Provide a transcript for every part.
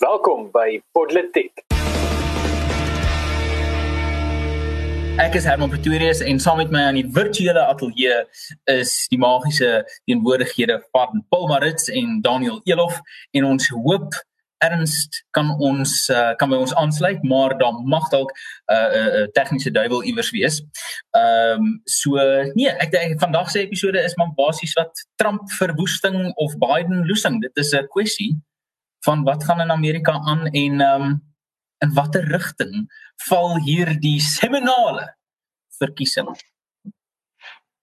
Welkom by Politiek. Ek is Herman Pretorius en saam met my aan die virtuele ateljee is die magiese teenwoordighede van Paul Marits en Daniel Elof en ons hoop Ernst kan ons uh, kan by ons aansluit maar dan mag dalk 'n uh, uh, tegniese duiwel iewers wees. Ehm um, so nee, ek dink vandag se episode is maar basies wat Trump verwoesting of Biden losing. Dit is 'n kwessie van wat gaan in Amerika aan en ehm um, in watter rigting val hierdie seminale verkiesing?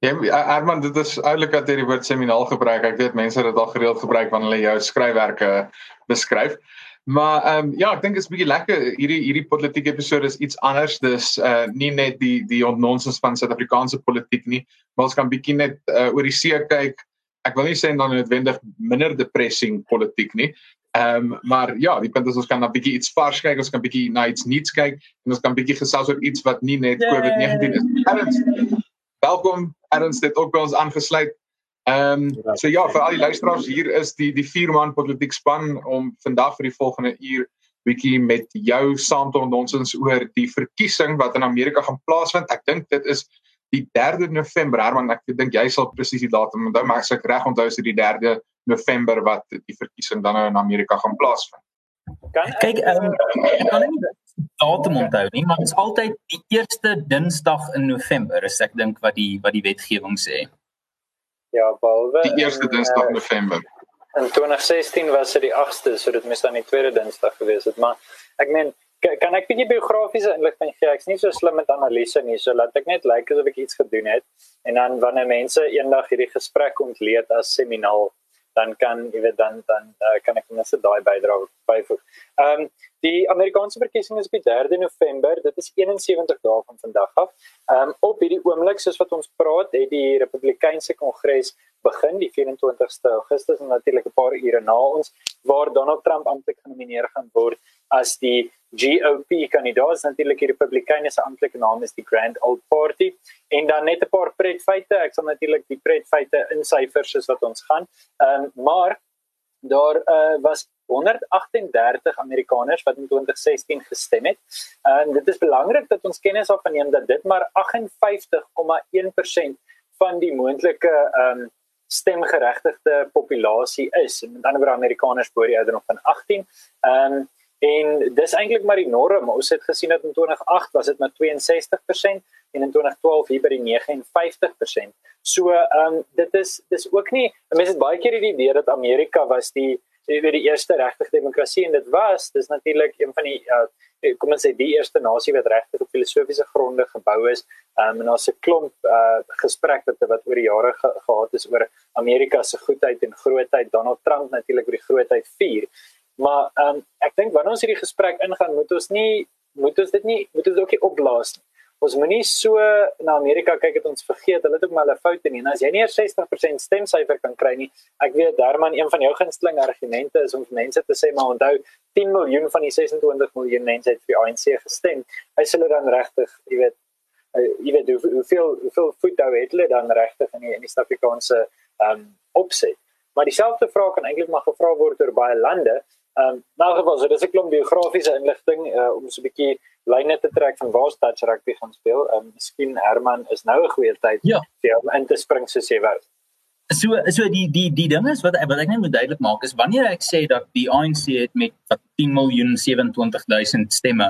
Ja, Armand, dit is eintlik dat jy die woord seminaal gebruik. Ek weet mense het dit al gereeld gebruik wanneer hulle jou skryfwerke beskryf. Maar ehm um, ja, ek dink dit is bietjie lekker hierdie hierdie politieke episode is iets anders. Dis uh nie net die die onnonsens van Suid-Afrikaanse politiek nie, maar ons kan bietjie net uh, oor die see kyk. Ek wil nie sê dan noodwendig minder depressing politiek nie, Ehm um, maar ja, die punt is ons kan na bietjie iets vars kyk, ons kan bietjie na iets nuuts kyk en ons kan bietjie gesels oor iets wat nie net COVID-19 is. Ernst, welkom Ernst het ook by ons aangesluit. Ehm um, so ja, vir al die luisteraars hier is die die vier man politiek span om vandag vir die volgende uur bietjie met jou saam te ondonsens oor die verkiesing wat in Amerika gaan plaasvind. Ek dink dit is die 3de November, Herman, ek dink jy sal presies die datum onthou, maar as ek reg onthou is dit die 3de November wat die verkiesing dan nou in Amerika gaan plaasvind. Kan kyk um, ek kan nie datum onthou nie, maar dit is altyd die eerste Dinsdag in November, is ek dink wat die wat die wetgewing sê. Ja, behalwe die eerste Dinsdag uh, November. In 2016 was dit die 8ste, so dit moes dan die tweede Dinsdag gewees het, maar ek meen kan ek bietjie biografiese inligting gee? Ek's nie so slim met analise nie, so laat ek net lyk like asof ek iets gedoen het en dan wanneer mense eendag hierdie gesprek ontleed as seminaal dan kan jy weet dan dan uh, kan ek net so daai bydra byvoeg. Ehm um, die Amerikaanse verkiesing is op die 3de November. Dit is 71 dae van vandag af. Ehm um, op hierdie oomblik soos wat ons praat, het die Republikeinse Kongres begin die 24ste Augustus en natuurlik 'n paar ure na ons waar Donald Trump amptelik genomineer gaan word as die GOP kandidaat natuurlik die Republikeine se amptelike naam is die Grand Old Party. En dan net 'n paar pretfeite. Ek sal natuurlik die pretfeite in syfers soos wat ons gaan. Ehm um, maar daar uh, was 138 Amerikaners wat in 2016 gestem het. En dit is belangrik dat ons kennis af neem dat dit maar 58,1% van die moontlike ehm um, stemgeregtigde populasie is. En met ander woorde Amerikaners bo die ouderdom van 18 ehm um, En dis eintlik maar die norm. Ons het gesien dat in 2008 was dit met 62% en in 2012 hier by die 59%. So, ehm um, dit is dis ook nie mense het baie keer die idee dat Amerika was die weet die eerste regte demokrasie en dit was dis natuurlik een van die uh, kom ons sê die eerste nasie wat regtig op filosofiese gronde gebou is. Ehm um, en daar's 'n klomp uh gesprekke wat wat oor die jare ge gehad is oor Amerika se goedheid en grootheid. Donald Trump natuurlik oor die grootheid vier. Maar ehm um, ek dink wanneer ons hierdie gesprek ingaan, moet ons nie moet ons dit nie moet ons ook nie opblaas nie. Ons moenie so na Amerika kyk dat ons vergeet hulle het ook maar 'n foute nie. En as jy nie 'n 60% stemsyfer kan kry nie, ek weet Herman een van jou gunsteling argumente is om mense te sê maar onthou 10 miljoen van die 26 miljoen mense het vir die ANC gestem. Is hulle dan regtig, jy weet, uh, jy weet hoe, hoeveel hoeveel voethou het hulle dan regtig in die in die Suid-Afrikaanse ehm um, opset? Maar dieselfde vraag kan eintlik maar gevra word oor baie lande. Ehm um, nou geval so dis 'n klomp biografiese inligting uh, om so 'n bietjie lyne te trek van waar Touch Rugby gaan speel. Ehm um, miskien Herman is nou 'n goeie tyd ja. vir hom in te spring soos jy wou. So so die die die ding is wat wat ek net moet duidelik maak is wanneer ek sê dat die ANC het met wat 10 miljoen 27000 stemme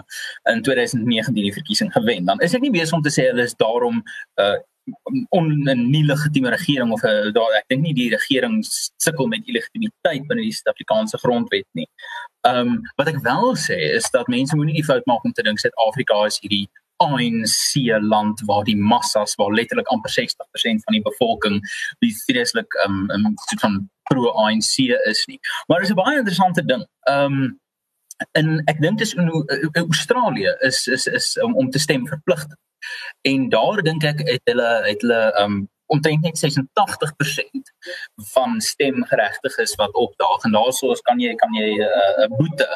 in 2019 die verkiesing gewen, dan is ek nie besig om te sê hulle is daarom uh on 'n nie legitieme regering of 'n uh, daar ek dink nie die regering sukkel met illegitimiteit binne die Suid-Afrikaanse grondwet nie. Ehm um, wat ek wel sê is dat mense moenie die fout maak om te dink Suid-Afrika is hierdie ANC land waar die massas waar letterlik amper 60% van die bevolking die vreeslik ehm um, um, soort van pro ANC is nie. Maar dit is 'n baie interessante ding. Ehm um, en ek dink dis in, in Australië is is is um, om te stem verpligtend. En daar dink ek het hulle het hulle um omtrent net 86% van stemgeregtiges wat opdaag. En daarsoos kan jy kan jy 'n uh, boete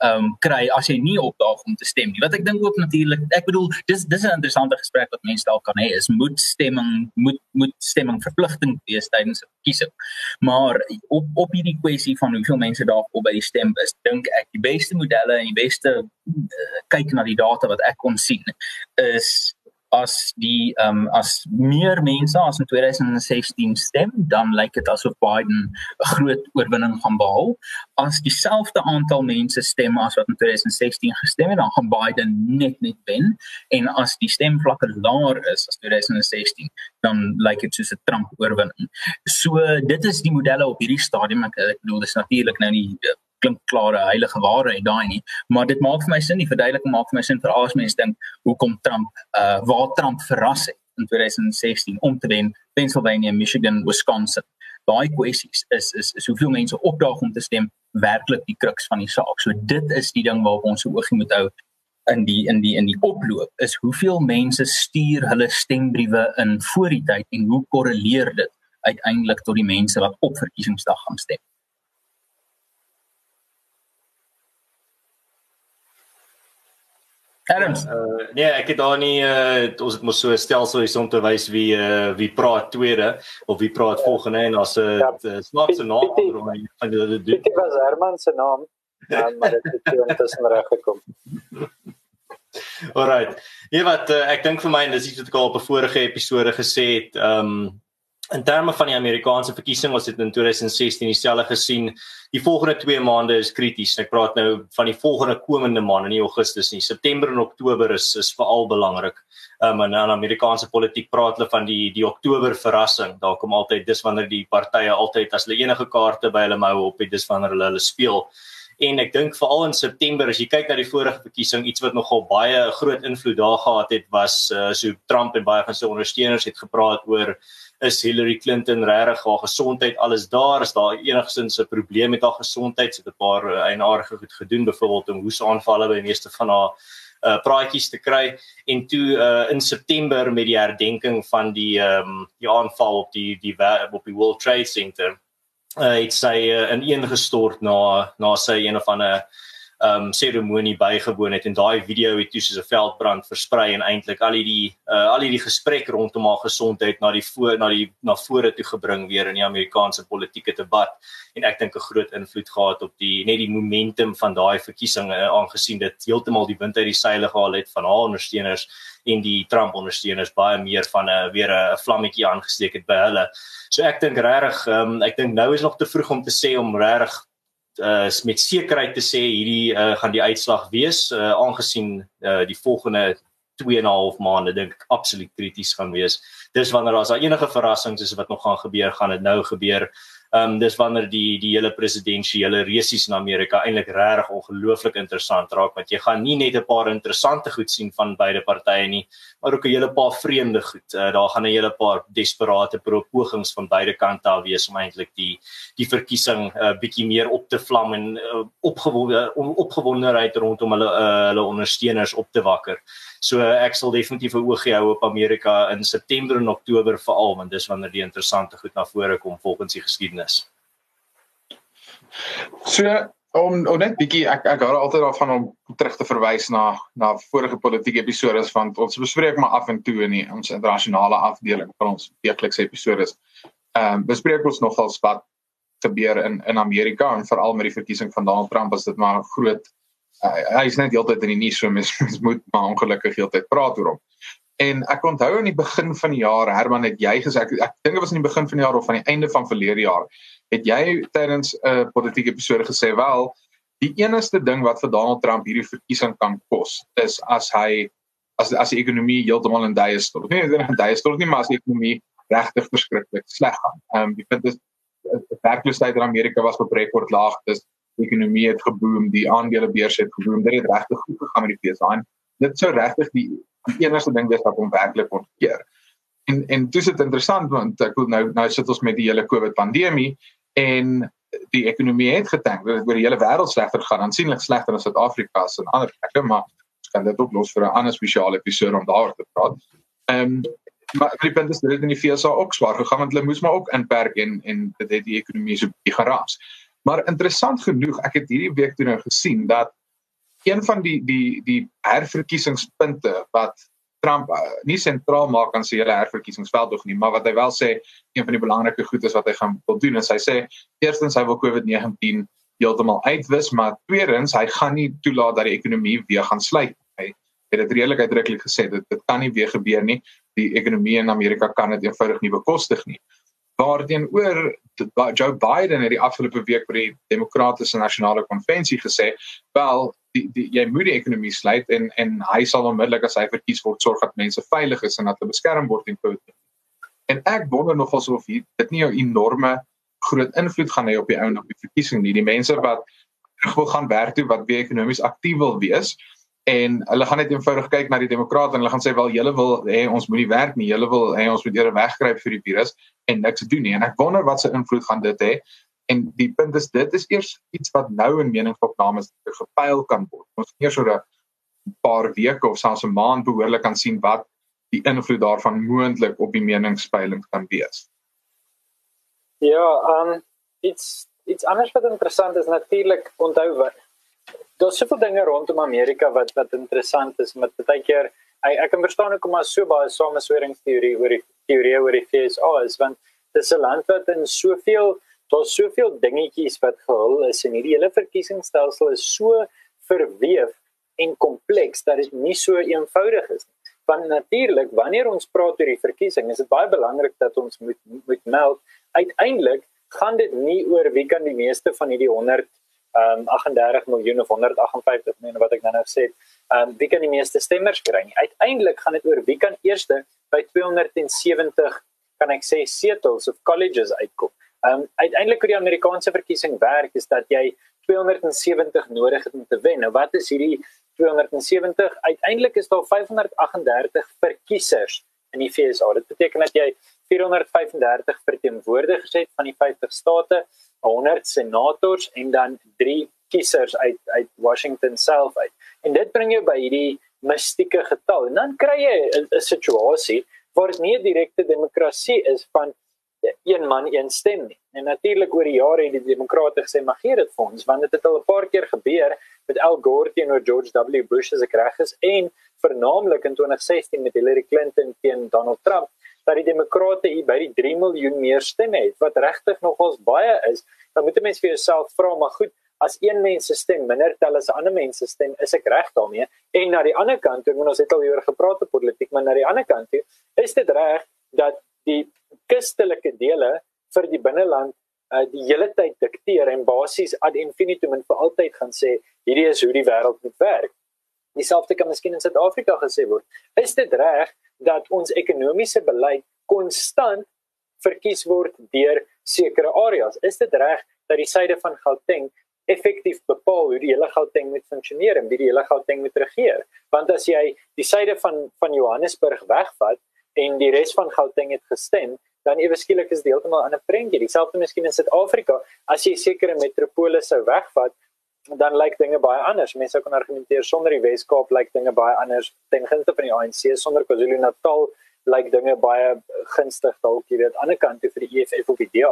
ehm um, kry as jy nie opdaag om te stem nie. Wat ek dink ook natuurlik, ek bedoel dis dis 'n interessante gesprek wat mense dalk kan hê is moet stemming moet moet stemming verpligting wees tydens 'n verkiesing. Maar op op hierdie kwessie van hoeveel mense daar op by die stem is, dink ek die beste modelle en die beste uh, kyk na die data wat ek kon sien is as die ehm um, as meer mense as in 2016 stem, dan lyk dit asof Biden 'n groot oorwinning gaan behaal. As dieselfde aantal mense stem as wat in 2016 gestem het, dan gaan Biden net net wen en as die stemvlakke laer is as 2016, dan lyk dit soos 'n Trump oorwinning. So dit is die modelle op hierdie stadium. Ek, ek bedoel dis natuurlik nou nie klink klare heilige waarheid daai nie, maar dit maak vir my sin, die verduideliking maak vir my sin vir al die mense dink hoekom Trump uh waar Trump verras het in 2016 om te wen Pennsylvania, Michigan, Wisconsin. Daai kwessies is is is hoeveel mense opdaag om te stem werklik die kruks van die saak. So dit is die ding waarop ons se oogie moet hou in die in die in die oploop is hoeveel mense stuur hulle stembriewe in voor die tyd en hoe korreleer dit uiteindelik tot die mense wat op verkiesingsdag gaan stem. Adams. Uh, nee, ek het daar nie uh, ons het mos so 'n stelsel hier om te wys wie uh, wie praat tweede of wie praat volgende en as 'n ja, snaakse naam van hulle doen. Dit was Herman se naam. Ja, maar dit het intussen reg gekom. Alrite. Nee wat uh, ek dink vir my en dis iets wat ek al op 'n vorige episode gesê het, ehm um, in terme van die Amerikaanse verkiesing was dit in 2016 dieselfde gesien. Die volgende 2 maande is krities. Ek praat nou van die volgende komende maande, nie Augustus nie. September en Oktober is is veral belangrik. Um en in Amerikaanse politiek praat hulle van die die Oktober verrassing. Daar kom altyd dis wanneer die partye altyd as hulle enige kaarte by hulle mou op het, dis wanneer hulle hulle speel. En ek dink veral in September as jy kyk na die vorige verkiesing, iets wat nogal baie groot invloed daar gehad het was uh, so Trump en baie van sy ondersteuners het gepraat oor is Hillary Clinton regtig haar gesondheid alles daar? Is daar enigsins 'n probleem met haar gesondheid? Sy het 'n paar uh, eienaardige goed gedoen byvoorbeeld om hoesaanvalle by meeste van haar uh praatjies te kry. En toe uh in September met die herdenking van die ehm um, die aanval op die die op die World Trade Center uh het sy uh, in een gestort na na sy een of ander um seremonie bygewoon het en daai video het toe soos 'n veldbrand versprei en eintlik al hierdie uh, al hierdie gesprek rondom haar gesondheid na die voor na die na vore toe gebring weer in die Amerikaanse politieke debat en ek dink 'n groot invloed gehad op die net die momentum van daai verkiesing uh, aangesien dit heeltemal die wind uit die seile gehaal het van haar ondersteuners en die Trump ondersteuners baie meer van 'n uh, weer 'n vlammetjie aangesteek het by hulle. So ek dink regtig um, ek dink nou is nog te vroeg om te sê om regtig uh met sekerheid te sê hierdie uh gaan die uitslag wees uh aangesien uh die volgende 2 en 'n half maande dink ek absoluut krities gaan wees. Dis wanneer as daar enige verrassings is wat nog gaan gebeur, gaan dit nou gebeur. Ehm um, dis wanneer die die hele presidensiële resies in Amerika eintlik regtig ongelooflik interessant raak want jy gaan nie net 'n paar interessante goed sien van beide partye nie, maar ook 'n hele paar vreemde goed. Uh, daar gaan 'n hele paar desperate pogings van beide kante af wees om eintlik die die verkiesing 'n uh, bietjie meer op te vlam en uh, opgewonde opgewondenheid rondom hulle uh, hulle ondersteuners op te wakker. So ek sal definitief 'n oogie hou op Amerika in September en Oktober veral want dis wanneer die interessante goed na vore kom volgens die geskiedenis. So om om net bietjie ek ek hou altyd daarvan om terug te verwys na na vorige politieke episode van ons bespreek maar af en toe in die, ons internasionale afdeling van ons weeklikse episode. Ehm um, bespreek ons nogal wat gebeur in in Amerika en veral met die verkiesing van Donald Trump as dit maar 'n groot hy is net heeltyd in die nuus so mens, mens moet maar ongelukkig heeltyd praat oor hom. En ek onthou aan die begin van die jaar Herman het jy gesê ek, ek dink dit was in die begin van die jaar of aan die einde van verlede jaar het jy tydens 'n uh, politieke episode gesê wel die enigste ding wat vir Donald Trump hierdie verkiesing kan kos is as hy as as die ekonomie heeltemal in duie stort. Nee, dit is in duie stort nie, maar as die ekonomie regtig verskriklik sleg gaan. Ehm um, die punt is die werkloosheid in Amerika was op rekord laag. Dis die ekonomie het geboom, die aandelebeurs het geboom. Dit het regtig goed gegaan met die FSA. Dit sou regtig die, die enigste ding wees wat hom werklik ontkeer. En en dis dit interessant want ek wil nou nou sit ons met die hele COVID pandemie en die ekonomie het getank. Dit het oor die hele wêreld slegter gaan, aansienlik slegter as Suid-Afrika se en ander plekke, maar kan dit ook los vir 'n ander spesiale episode om daaroor te praat. Ehm um, maar die punt is dit het in die FSA ook swaar gegaan want hulle moes maar ook inperk en en dit het die ekonomie so bietjie geraas. Maar interessant genoeg, ek het hierdie week toe nou gesien dat een van die die die herverkiesingspunte wat Trump uh, nie sentraal maak aan sy hele herverkiesingsveld of nie, maar wat hy wel sê een van die belangrike goed is wat hy gaan wil doen is hy sê eerstens hy wil COVID-19 heeltemal uitwis, maar tweedens hy gaan nie toelaat dat die ekonomie weer gaan sluit. Hy het dit redelik uitdruklik gesê dit dit kan nie weer gebeur nie. Die ekonomie in Amerika kan dit eenvoudig nie bekostig nie. Waarteenoor Joe Biden het die afgelope week by die Demokratiese Nasionale Konvensie gesê, wel die, die jy moet die ekonomie sluit en en hy sal onmiddellik as hy verkies word sorg dat mense veilig is en dat hulle beskerm word teen COVID. En ek wonder nog of hier dit nie 'n enorme groot invloed gaan hê op die ou en op die verkiesing nie. Die mense wat wil gaan werk toe wat weer ekonomies aktief wil wees en hulle gaan net eenvoudig kyk na die demokrate en hulle gaan sê wel julle wil hê ons moenie werk nie. Julle wil hê ons moet eerder wegkruip vir die virus en niks doen nie. En ek wonder wat se invloed gaan dit hê? En die punt is dit is eers iets wat nou in meningsopnames gepyl kan word. Ons eers oor 'n paar weke of selfs 'n maand behoorlik kan sien wat die invloed daarvan moontlik op die meningspeiling kan wees. Ja, um, iets iets anders wat interessant is natuurlik onthou wat daar's soveel dinge rondom Amerika wat wat interessant is met baie keer ek, ek kan verstaan hoekom maar so baie samesweringsteorie oor die teorie oor die FSA is want dis 'n land wat in soveel daar's soveel dingetjies wat gehul is en hierdie hele verkiesingsstelsel is so verweef en kompleks dat dit nie so eenvoudig is nie. Want natuurlik, wanneer ons praat oor die verkiesing, is dit baie belangrik dat ons moet moet meld uiteindelik gaan dit nie oor wie kan die meeste van hierdie 100 um 38 miljoen of 158 miljoen wat ek nou nou het, um wie kan die meeste stemmers kry nie. Uiteindelik gaan dit oor wie kan eerste by 270 kan ek sê setels of colleges uitkom. Um uiteindelik hoe die Amerikaanse verkiesing werk is dat jy 270 nodig het om te wen. Nou wat is hierdie 270? Uiteindelik is daar 538 verkiesers in die FSA. Dit beteken dat jy 435 verteenwoordigers het van die 50 state, 100 senators en dan 3 kiesers uit uit Washington self uit. En dit bring jou by hierdie mystieke getal. En dan kry jy 'n situasie waar dit nie 'n direkte demokrasie is van een man een stem nie. En natuurlik oor die jare het die demokrate gesê mag gee dit vir ons want dit het al 'n paar keer gebeur met Al Gore teenoor George W Bush as ek reg is en vernaamlik in 2016 met Hillary Clinton teen Donald Trump dat die demokrate hier by die 3 miljoen meer stemme het wat regtig nogals baie is. Dan moet 'n mens vir jouself vra maar goed As een mens se stem minder tel as ander mense stem, is ek reg daarmee. En na die ander kant, moet ons het al oor gepraat op politiek, maar na die ander kant, is dit reg dat die kustelike dele vir die binneland uh, die hele tyd dikteer en basies ad infinitum en vir altyd gaan sê hierdie is hoe die wêreld moet werk. Dieselfde kan miskien in Suid-Afrika gesê word. Is dit reg dat ons ekonomiese beleid konstant verkies word deur sekere areas? Is dit reg dat die suide van Gauteng effektief bepaal hoe die hele Gauteng moet funksioneer en wie die hele Gauteng moet regeer? Want as jy die suide van van Johannesburg wegvat en die res van Gauteng het gestem, dan ewe skielik is dit heeltemal 'n ander prentjie. Dieselfde miskien in Suid-Afrika, as jy sekere metropole sou wegvat, dan lyk dinge baie anders. Mense kan argumenteer sonder die Wes-Kaap lyk dinge baie anders ten gunste van die ANC sonder KwaZulu-Natal lyk dinge baie gunstig dalk jy weet aan die kant toe vir die EFF of die DA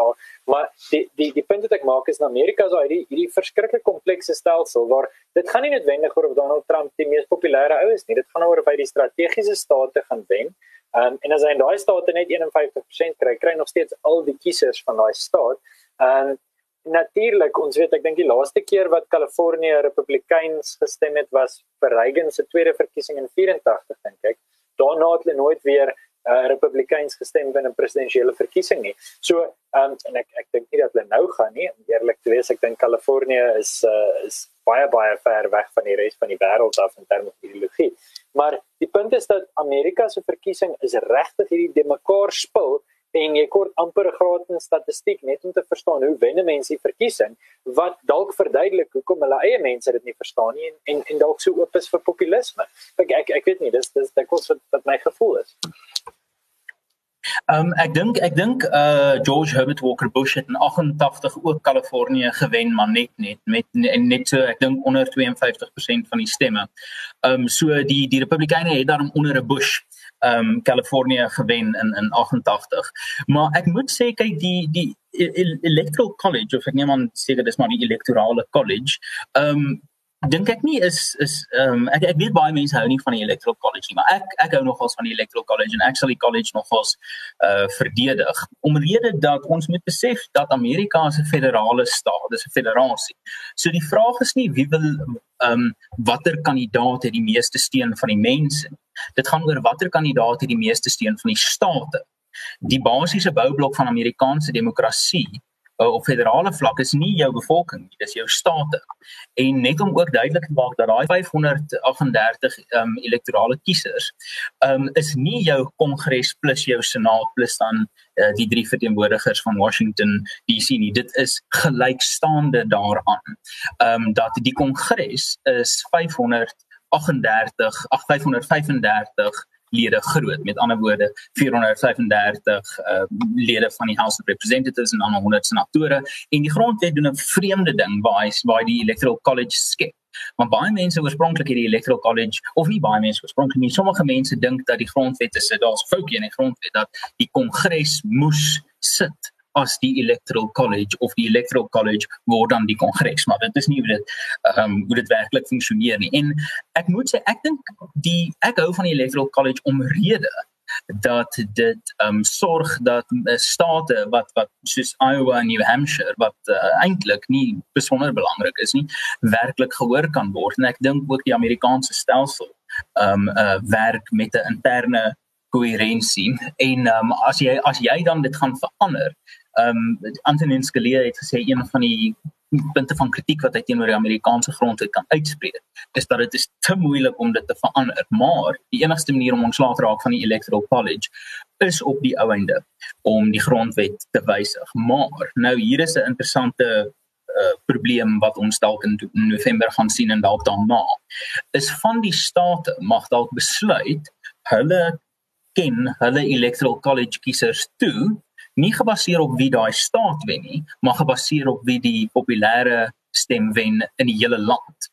maar die die die punt wat ek maak is in Amerika is daai hierdie verskriklik komplekse stelsel waar dit gaan nie noodwendig oor of Donald Trump die mees populêre ou is nie dit gaan oor of hy die strategiese state gaan wen um, en as hy in daai state net 51% kry, kry nog steeds al die kiesers van daai staat. Ehm um, natuurlik, ons weet ek dink die laaste keer wat Kalifornië Republikeins gestem het was vir Reagan se tweede verkiesing in 84 dink ek. Daarna het hulle nooit weer uh, Republikeins gestem binne 'n presidentsiële verkiesing nie. So um, en ek ek dink nie dat hulle nou gaan nie. Eerlik te wees, ek dink Kalifornië is uh, is baie baie ver weg van die res van die wêreld af in terme van ideologie. Maar die punt is dat Amerika se verkiesing is regtig hierdie de mekaar spil en jy kort amper 'n graad in statistiek net om te verstaan hoe wenne mense die verkiesing wat dalk verduidelik hoekom hulle eie mense dit nie verstaan nie en en, en dalk so oop is vir populisme. Ek ek, ek weet nie, dis dis dit kos wat, wat my gevoel is. Ehm um, ek dink ek dink uh George Herbert Walker Bush het in 88 ook Kalifornië gewen maar net net met net so ek dink onder 52% van die stemme. Ehm um, so die die Republikeine het daarom onder 'n Bush ehm um, Kalifornië gewen in in 88. Maar ek moet sê kyk die die e-, e-, electoral college of ek neem aan seker dis maar die electorale college. Ehm um, dink ek nie is is ehm um, ek ek weet baie mense hou nie van die electoral college nie, maar ek ek hou nogals van die electoral college en actually college nogals uh verdedig. Omrede dat ons moet besef dat Amerika 'n federale staat, dis 'n federasie. So die vraag is nie wie wil um, watter kandidaat het die meeste steun van die mense. Dit gaan oor watter kandidaat het die meeste steun van die state. Die basiese boublok van Amerikaanse demokrasie uh, op federale vlak is nie jou bevolking nie, dis jou state. En net om ook duidelik te maak dat daai 538 um elektorale kiesers um is nie jou kongres plus jou senaat plus dan uh, die drie verteenwoordigers van Washington DC nie. Dit is gelykstaande daaraan. Um dat die kongres is 500 38 535 lede groot. Met ander woorde 435 uh, lede van die House of Representatives en dan 100 senatore en die grondwet doen 'n vreemde ding waar hy waar die Electoral College skep. Want baie mense oorspronklik hierdie Electoral College of nie baie mense oorspronklik nie, sommige mense dink dat die grondwet is daar's foutjie in die grondwet dat die kongres moes sit as die electoral college of die electoral college word dan die kongres. Maar dit is nie hoe dit ehm um, hoe dit werklik funksioneer nie. En ek moet sê ek dink die ek hou van die electoral college omrede dat dit ehm um, sorg dat uh, state wat wat soos Iowa en New Hampshire wat uh, eintlik nie besonder belangrik is nie werklik gehoor kan word. En ek dink ook die Amerikaanse stelsel ehm um, uh, werk met 'n interne koherensie en um, as jy as jy dan dit gaan verander ehm um, Antonin Scalia het gesê een van die punte van kritiek wat hy teenoor die Amerikaanse grondwet kan uitspreek is dat dit is te moeilik om dit te verander. Maar die enigste manier om ontslae te raak van die electoral college is op die ou einde om die grondwet te wysig. Maar nou hier is 'n interessante uh, probleem wat ons dalk in November gaan sien en dalk daarna. Is van die state mag dalk besluit hulle ken hulle electoral college kiesers toe nie gebaseer op wie daai staat wen nie, maar gebaseer op wie die populêre stem wen in die hele land.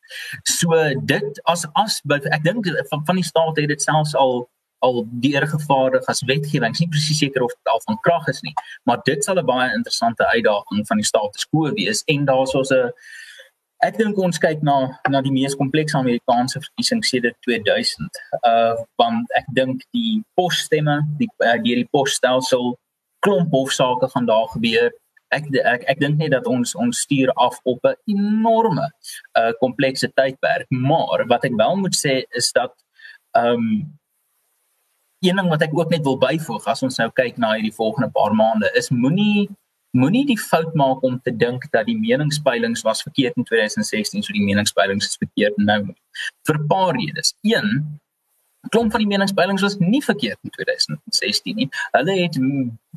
So dit as as ek dink van van die state het dit selfs al al deurgevaardig as wetgewing. Ek is nie presies seker of dit al van krag is nie, maar dit sal 'n baie interessante uitdaging van die status quo wees en daar's ons 'n Ek dink ons kyk na na die mees komplekse Amerikaanse verkiesing sedert 2000. Uh want ek dink die posstemme, die uh, deur die posstelsel klomp hofsaake gaan daar gebeur. Ek ek ek dink net dat ons ons stuur af op 'n enorme uh komplekse tydperk, maar wat ek wel moet sê is dat um een ding wat ek ook net wil byvoeg as ons nou kyk na hierdie volgende paar maande is moenie moenie die fout maak om te dink dat die meningspeilings was verkeerd in 2016 so die meningspeilings is verkeerd nou vir 'n paar redes. Een klomp van die meningspeilings was nie verkeerd in 2016 nie. Hulle het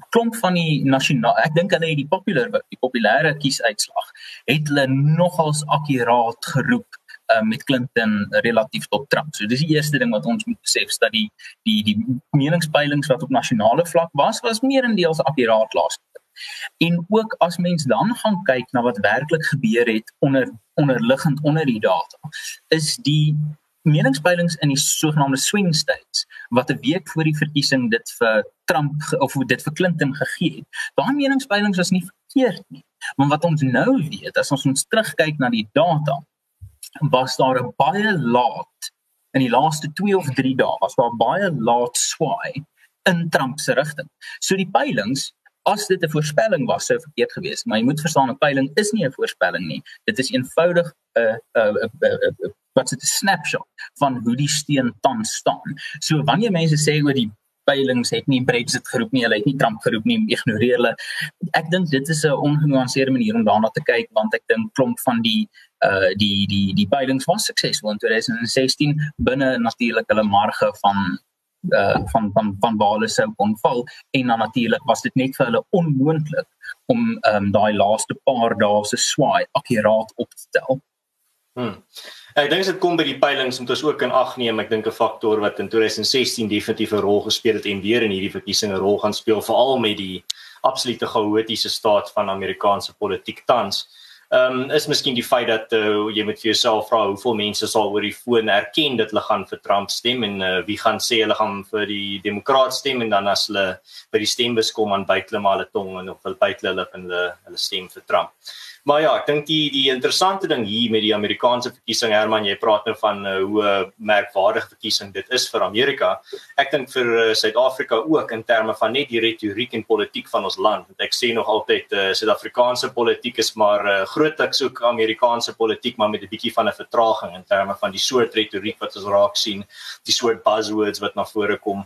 klomp van die nasionaal ek dink hulle het die popular die populêre kiesuitslag het hulle nogals akkuraat geroep uh, met Clinton relatief tot Trump. So dis die eerste ding wat ons moet besef dat die die die meningspeilings wat op nasionale vlak was was meerendeels akkuraat laaste. En ook as mens dan gaan kyk na wat werklik gebeur het onder onderliggend onder die data is die meningspeilings in die sogenaamde swing states wat 'n week voor die verkiesing dit vir Trump of dit vir Clinton gegee het. Daai meningspeilings was nie verkeerd nie. Maar wat ons nou weet, as ons ons terugkyk na die data, was daar 'n baie laat in die laaste 2 of 3 dae was daar baie laat swaai in Trump se rigting. So die peilings as dit 'n voorspelling was sou verkeerd gewees, maar jy moet verstaan 'n peiling is nie 'n voorspelling nie. Dit is eenvoudig 'n 'n 'n wat 'n snapshot van hoe die steen tans staan. So wanneer mense sê oor die peilings het nie Brexit geroep nie, hulle het nie Trump geroep nie, ignoreer hulle. Ek dink dit is 'n ongenuanceerde manier om daarna te kyk want ek dink klomp van die uh die die die peilings was suksesvol in 2016 binne natuurlik hulle marge van uh van van van waar hulle sou kon val en dan natuurlik was dit net vir hulle onmoontlik om ehm um, daai laaste paar dae se swaai akkuraat op te tel. Hmm. Ek dink dit kom by die peilings moet ons ook in ag neem. Ek dink 'n faktor wat in 2016 definitief 'n rol gespeel het en weer in hierdie verkiesing 'n rol gaan speel veral met die absolute chaotiese staat van Amerikaanse politiek tans. Ehm um, is miskien die feit dat uh, jy moet vir jouself vra hoeveel mense sal oor die foon erken dat hulle gaan vir Trump stem en uh, wie gaan sê hulle gaan vir die demokraat stem en dan as hulle by die stembus kom aan byt hulle maar hulle tong en of hulle byt hulle lip en hulle hulle stem vir Trump. Maar ja, ek dink die die interessante ding hier met die Amerikaanse verkiesing Herman, jy praat nou van uh, hoe 'n merkwaardige verkiesing dit is vir Amerika. Ek dink vir uh, Suid-Afrika ook in terme van net die retoriek en politiek van ons land. Want ek sê nog altyd uh, Suid-Afrikaanse politiek is maar uh, grootliks ook Amerikaanse politiek maar met 'n bietjie van 'n vertraging in terme van die soort retoriek wat ons raak sien, die soort buzzwords wat na vore kom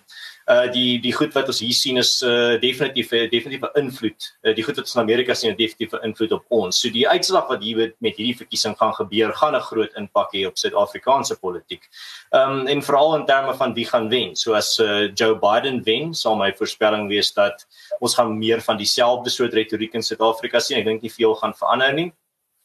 uh die die goed wat ons hier sien is uh definitief definitief 'n invloed. Uh, die goed wat ons in Amerika sien het definitief 'n invloed op ons. So die uitslag wat hier met hierdie verkiesing gaan gebeur, gaan 'n groot impak hê op Suid-Afrikaanse politiek. Um en veral in terme van wie gaan wen. So as uh, Joe Biden wen, sal my voorspelling wees dat ons gaan meer van dieselfde soort retoriek in Suid-Afrika sien. Ek dink nie veel gaan verander nie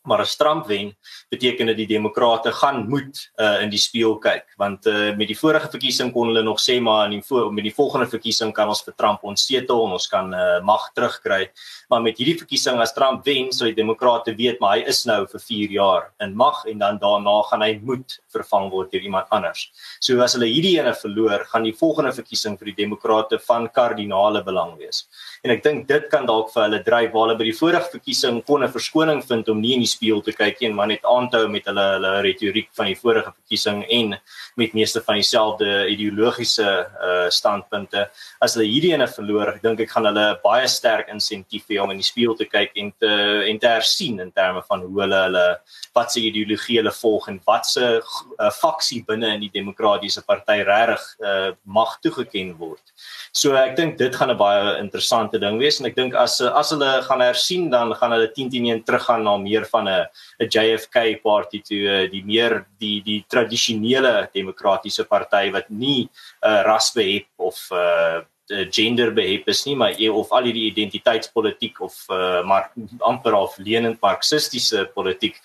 maar as Trump wen beteken dit die demokrate gaan moet uh, in die spieël kyk want uh, met die vorige verkiesing kon hulle nog sê maar in die met die volgende verkiesing kan ons vir Trump ontsetel en ons kan uh, mag terugkry maar met hierdie verkiesing as Trump wen sou die demokrate weet maar hy is nou vir 4 jaar in mag en dan daarna gaan hy moet vervang word deur iemand anders so as hulle hierdie ene verloor gaan die volgende verkiesing vir die demokrate van kardinale belang wees en ek dink dit kan dalk vir hulle dryf waar hulle by die vorige verkiesing kon 'n verskoning vind om nie in die spieël te kyk nie, maar net aan te hou met hulle hulle retoriek van die vorige verkiesing en met meeste van dieselfde ideologiese uh standpunte. As hulle hierdie ene verloor, dink ek gaan hulle baie sterk insentief hê om in die spieël te kyk en te en te hersien in terme van hoe hulle hulle wat se ideologie hulle volg en wat se uh, faksie binne in die demokratiese party regtig uh mag toegeken word. So ek dink dit gaan 'n baie interessante ding wees en ek dink as as hulle gaan hersien dan gaan hulle 10 teen 1 teruggaan na meer van 'n 'n JFK party toe eh, die meer die die tradisionele demokratiese party wat nie uh, ras behep of uh, gender behep is nie maar of al hierdie identiteitspolitiek of uh, maar amper of lenend marxistiese politiek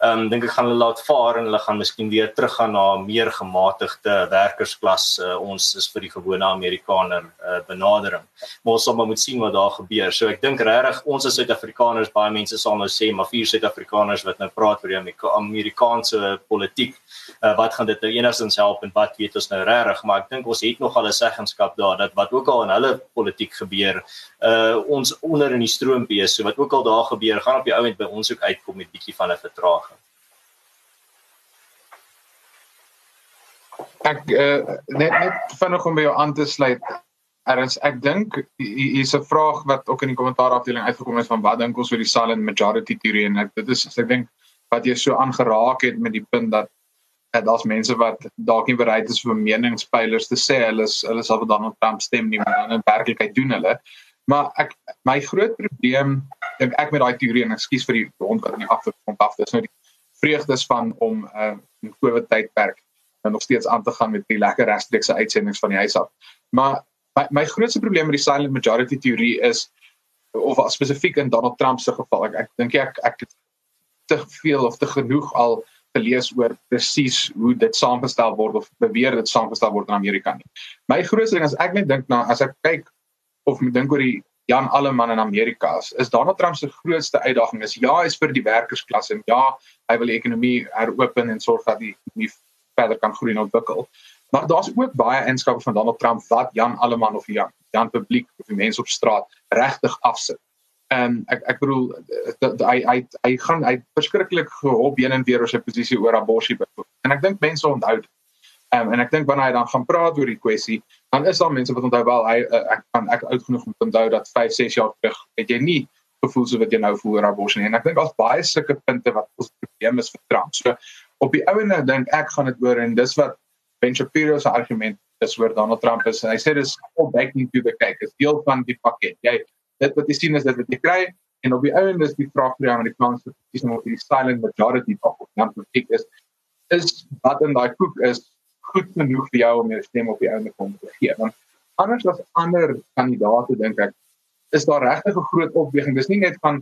ehm um, dink ek gaan hulle laat vaar en hulle gaan miskien weer teruggaan na 'n meer gematigde werkersklas uh, ons is vir die gewone Amerikaner uh, benadering. Maar ons sal maar moet sien wat daar gebeur. So ek dink regtig ons as Suid-Afrikaners baie mense sal nou sê maar vier Suid-Afrikaners wat nou praat oor die Amerikaanse politiek uh, wat gaan dit nou enigstens help en wat weet ons nou regtig maar ek dink ons het nog al 'n seggenskap daar dat wat ook al in hulle politiek gebeur uh ons onder in die stroompie is so wat ook al daar gebeur gaan op die ouend by ons ook uitkom met bietjie van 'n vertraging Ek uh, net net vinnig om by jou aan te sluit. Erns, ek dink hier's 'n vraag wat ook in die kommentaar afdeling uitgekom het van wat dink ons oor die silent majority teorie en ek dit is ek dink wat jy so aangeraak het met die punt dat dat daar's mense wat dalk nie bereid is vir meningspeilers te sê hulle is hulle sal dan op Trump stem nie maar dan in werklikheid doen hulle. Maar ek my groot probleem dink ek met daai teorie en ekskuus vir die rond wat die agtergrond af is nou die vreugdes van om 'n uh, COVID tydperk en nog steeds aan te gaan met die lekker regstreekse uitsendings van die huis af. Maar my, my grootste probleem met die silent majority teorie is of spesifiek in Donald Trump se geval ek ek dink ek ek het te veel of te genoeg al gelees oor presies hoe dit saamgestel word of beweer dit saamgestel word in Amerika nie. My grootste ding is ek net dink na as ek kyk of ek dink oor die Jan Alleman in Amerika is, is Donald Trump se grootste uitdaging is ja, hy is vir die werkersklas en ja, hy wil die ekonomie heropen en sorg dat die ekonomie verder kan groei en ontwikkel. Maar daar's ook baie eenskappe van Donald Trump wat Jan Alleman of Jan, Jan publiek of die mense op straat regtig afsit en ek ek bedoel hy hy hy gaan hy verskriklik gehop heen en weer oor sy posisie oor abortus byvoorbeeld. En ek dink mense onthou dit. Um, en ek dink wanneer hy dan gaan praat oor die kwessie, dan is daar mense wat onthou wel hy uh, ek kan ek oud genoeg om te onthou dat 5, 6 jaar terug het jy nie gevoel so wat jy nou voel oor abortus nie. En ek dink daar's baie sulke punte wat ons probleem is vir Trump. So op die ouene dink ek gaan dit oor en dis wat Ben Shapiro se argument is oor Donald Trump is en hy sê dis all back into the cake. Is deel van die pakket. Jy dit wat jy sien is dit wat jy kry en op die einde is die vraag vir die Amerikaanse verkiesing of die silent majority of dan politiek is is wat in daai koek is goed genoeg vir jou om jou stem op die einde kom te gee want anders as ander kandidate dink ek is daar regtig 'n groot opweging dis nie net van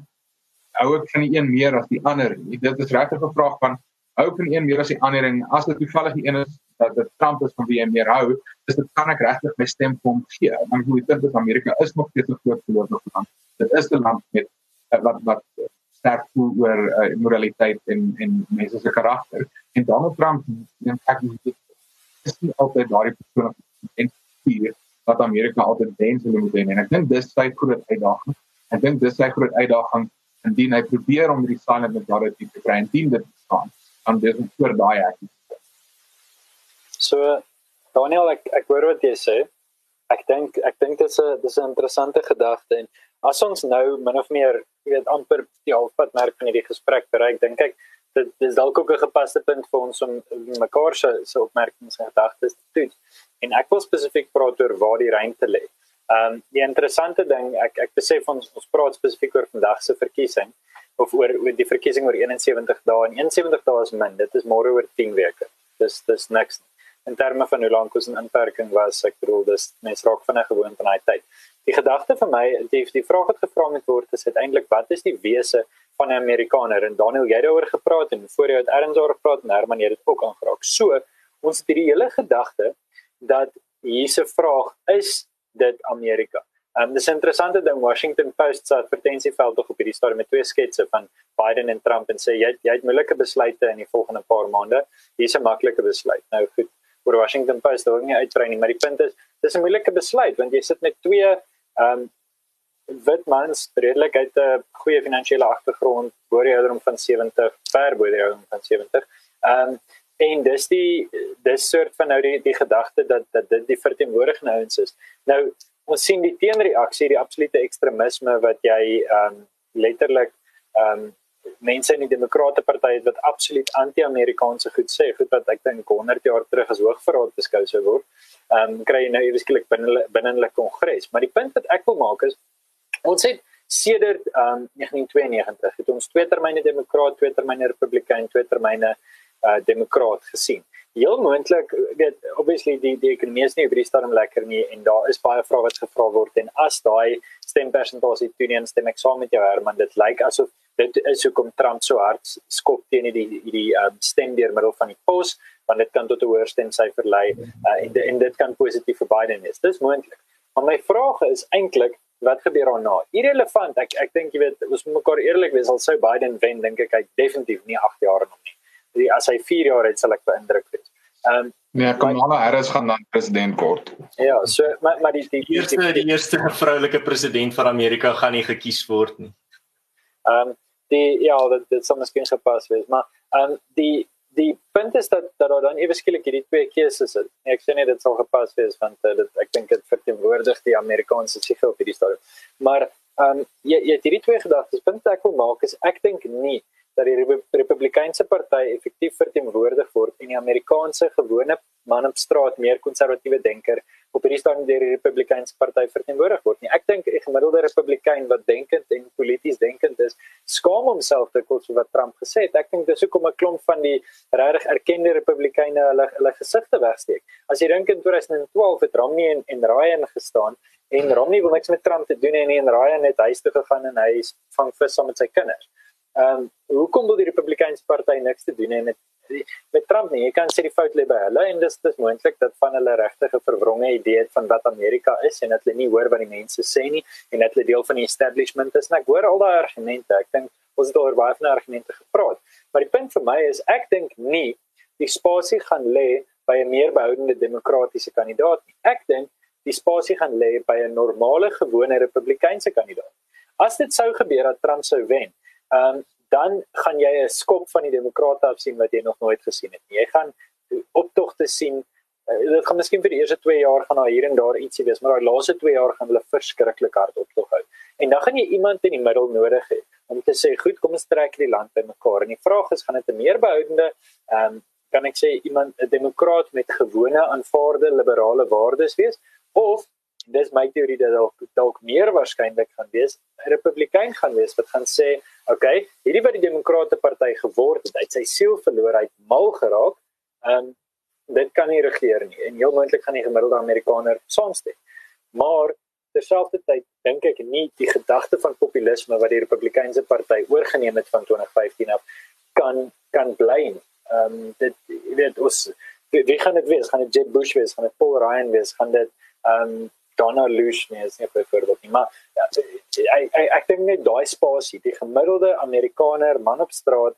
hou ek van die een meer as die ander nie dit is regtig 'n vraag van hou van een meer as die ander en as dit toevallig die een is dat dit Trump is van wie jy meer hou, dis dit kan ek regtig my stem vir hom gee. Want hoe dit is Amerika is nog steeds 'n groot verloorde land. Dit is 'n land met uh, wat wat sterk voel oor uh, moraliteit en en mense se karakter. En Donald Trump en ek is nie altyd daardie persoon en hier wat Amerika altyd dink hulle moet doen. En ek dink dis sy groot uitdaging. Ek dink dis sy groot uitdaging indien hy probeer om die silent majority te kry en dit te staan dis vir daai ek. So Daniel ek ek hoor wat jy sê. Ek dink ek dink dit is 'n dis 'n interessante gedagte en as ons nou min of meer jy weet amper die halfpad merk van hierdie gesprek bereik dink ek dit dis dalk ook 'n gepaste punt vir ons om mekaar se se opmerkings en gedagtes te toets. En ek wil spesifiek praat oor waar die ruimte lê. Ehm um, die interessante ding ek ek besef ons ons praat spesifiek oor vandag se verkiesing of oor oor die verkiesing oor 71 dae en 71 dae is min. Dit is môre oor 10 weke. Dis dis niks in terme van hoe lank ons in inperking was. Ek bedoel dis mense raak vinnig gewoond aan daai tyd. Die gedagte vir my, die die vraag wat gevra moet word is uiteindelik wat is die wese van 'n Amerikaner en Daniel jy het daaroor gepraat en voor jy het erns oor gepraat en Herman het dit ook aangeraak. So, ons het hierdie hele gedagte dat hierse vraag is dit Amerika. Um dis 'n interessante ding Washington Post se advertensieveld tog op hierdie stadium met twee sketse van Biden en Trump en sê jy jy het moeilike besluite in die volgende paar maande. Hier's 'n maklike besluit. Nou goed, oor Washington Post wil ek nie uitbrei nie, maar die punt is dis 'n moeilike besluit want jy sit met twee um wit mans redelik uit 'n goeie finansiële agtergrond, bo die ouderdom van 70, ver bo die ouderdom van 70. Ehm um, en dis die dis soort van nou die die gedagte dat dat dit die verteenwoordigende ouens is. Nou ons sien die teenreaksie, die absolute ekstremisme wat jy ehm um, letterlik ehm um, mense in die demokrate party het wat absoluut anti-Amerikaanse goed sê, goed wat ek dink 100 jaar terug as hoogverraad beskou sou word. Ehm um, kry jy nou ewesklik binne binne hulle kongres. Maar die punt wat ek wil maak is Ons het sedert um, 1992 het ons twee termyne demokraat, twee termyne republikein, twee termyne uh, demokraat gesien. Heel moontlik weet obviously die die ekonomie is nie op die stadium lekker nie en daar is baie vrae wat gevra word en as daai stempersentasie toeneem stem ek saam met jou Herman dit lyk asof dit is hoekom Trump so hard skop teen die die um, stem deur middel van die pos want dit kan tot 'n hoër stemsyfer lei uh, en, en dit kan positief vir Biden is. Dis moontlik. Maar my vraag is eintlik wat gebeur daarna? Irrelevant. Ek ek dink jy weet, ons moet mekaar eerlik wees, al sou Biden wen, dink ek hy definitief nie 8 jaar nog nie. Die as hy 4 jaar het, sal ek beïndruk wees. Ehm um, Nee, Kamala Harris gaan dan president word. Ja, so maar maar die die eerste die, die eerste vroulike president van Amerika gaan nie gekies word nie. Ehm um, die ja, dit dit sou miskien gepas wees, maar ehm um, die die punt is dat dat daar dan ewe skielik hierdie twee keuses is. Nee, ek sê nie dit sal gepas wees want uh, dit ek dink dit verteenwoordig die Amerikaanse siege op hierdie stadium. Maar ehm um, jy jy het hierdie twee gedagtes. Punt ek wil maak is ek dink nie dat die Republikeinse party effektief verteenwoordig word en die Amerikaanse gewone man op straat meer konservatiewe denker op hierdie stadium deur die Republikeinse party verteenwoordig word nie. Ek dink 'n gemiddelde Republikein wat denkend en polities denkend is, skaam homself te kos wat Trump gesê het. Ek dink dis hoekom 'n klomp van die regtig erkende Republikeine hulle hulle gesigte wegsteek. As jy dink in 2012 het Romney en, en Ryan gestaan en Romney wil niks met Trump te doen hê en, en Ryan het huis toe gegaan en hy vang vis saam met sy kinders. Ehm um, hoekom wil die Republikeinse party niks te doen hê met met Trump nie? Jy kan sê die fout lê by hulle en dis dis moontlik dat van hulle regtig 'n verwronge idee het van wat Amerika is en dat hulle nie hoor wat die mense sê nie en dat hulle deel van die establishment is. En ek hoor al daai argumente. Ek dink ons het oor baie van die argumente gepraat. Maar die punt vir my is ek dink nie die spasie gaan lê by 'n meer behoudende demokratiese kandidaat nie. Ek dink die spasie gaan lê by 'n normale gewone republikeinse kandidaat. As dit sou gebeur dat Trump sou wen, um, dan gaan jy 'n skop van die demokrate af sien wat jy nog nooit gesien het nie. Jy gaan optogte sien. Uh, dit gaan miskien vir die eerste 2 jaar gaan daar hier en daar ietsie wees, maar daai laaste 2 jaar gaan hulle verskriklik hard optog hou. En dan gaan jy iemand in die middel nodig hê om te sê, "Goed, kom ons trek die land bymekaar." En die vraag is, gaan dit 'n meer behoudende ehm um, kan ek sê iemand 'n demokraat met gewone aanvaarde liberale waardes wees of dis my teorie dat dalk dalk meer waarskynlik gaan wees 'n republikein gaan wees wat gaan sê okay hierdie wat die demokrate party geword het uit sy siel verloor uit mal geraak um, dit kan nie regeer nie en heel moontlik gaan die gemiddelde amerikaner saamstem. Maar terselfdertyd dink ek nie die gedagte van populisme wat die republikeinse party oorgeneem het van 2015 af kan kan bly nie. Um, dit weet ons wie gaan dit wees? Gaan dit Jeb Bush wees? Gaan dit Paul Ryan wees? Gaan dit um Donna Lush nie is nie byvoorbeeld nie, maar ja, ek ek ek dink net daai spasie, die gemiddelde Amerikaner man op straat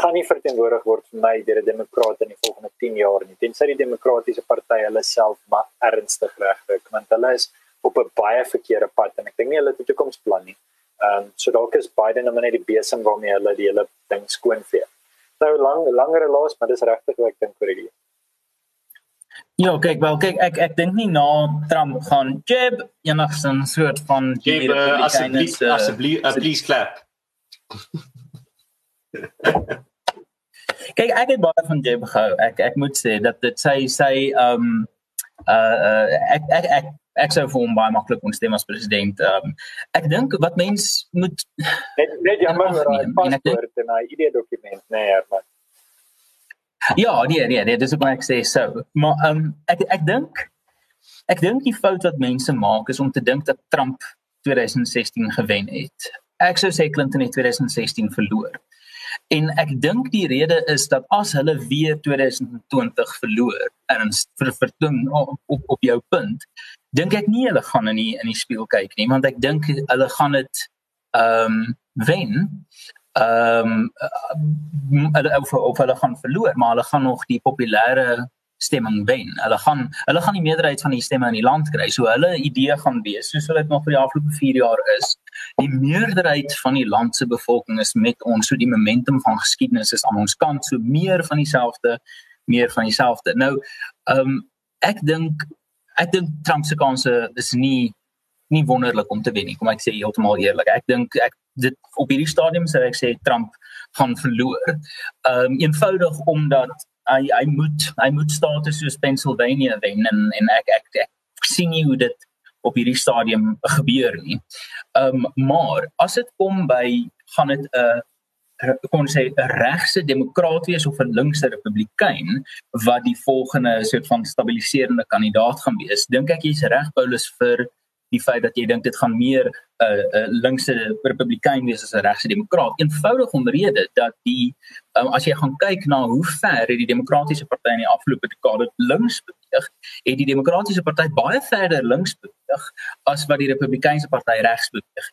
gaan nie verteenwoordig word vir my deur 'n demokraat in die volgende 10 jaar nie. Tensy die demokratiese party hulle self maar ernstig regkry, want hulle is op 'n baie verkeerde pad en ek dink nie hulle het 'n toekomsplan nie. Ehm um, so dalk is Biden nou net die besem waarmee hulle die hele ding skoonvee. Nou lang langer laas, maar dis regtig wat ek dink oor hierdie. Ja, kyk wel, kyk ek ek dink nie na Trump gaan jab enigstens soort van jab uh, asseblief asseblief uh, please clap. kyk ek het baie van jab gehou. Ek ek moet sê dat dit sy sy ehm um, uh uh ek ek ek ek sou vir hom baie maklik kon stem as president. Ehm um, ek dink wat mens moet net net jammer oor daai paspoort en daai ID dokument, nee, ja, maar Ja, nee, nee, nee, dis wat ek sê so. Maar ehm um, ek ek dink ek dink die fout wat mense maak is om te dink dat Trump 2016 gewen het. Ek sou sê Clinton het 2016 verloor. En ek dink die rede is dat as hulle weer 2020 verloor en vir verdoem op, op op jou punt, dink ek nie hulle gaan in die in die spieël kyk nie, want ek dink hulle gaan dit ehm um, wen. Ehm um, hulle of, of hulle gaan verloor, maar hulle gaan nog die populêre stemming wen. Hulle gaan hulle gaan die meerderheid van die stemme in die land kry. So hulle idee gaan wees soos wat dit nog vir die afgelope 4 jaar is. Die meerderheid van die land se bevolking is met ons. So die momentum van geskiedenis is aan ons kant. So meer van dieselfde, meer van dieselfde. Nou, ehm um, ek dink ek dink Trump se kanse is nie nie wonderlik om te wen nie. Kom ek sê heeltemal eerlik. Ek dink ek dit op hierdie stadium sou ek sê Trump gaan verloor. Ehm um, eenvoudig omdat hy hy moet hy moet state soos Pennsylvania wen en en ek ek, ek sien nie hoe dit op hierdie stadium gebeur nie. Ehm um, maar as dit kom by gaan dit 'n uh, kon sê 'n regse demokraat wees of 'n linkse republikein wat die volgende soort van stabiliserende kandidaat gaan wees. Dink ek jy's reg Paulus vir die feit dat jy dink dit gaan meer 'n uh, uh, linkse republikein wees as 'n regse demokraat. Eenvoudig omrede dat die um, as jy gaan kyk na hoe ver het die demokratiese party in die afgelope dekade links beweeg, het die demokratiese party baie verder links beweeg as wat die republikeinse party regs beweeg.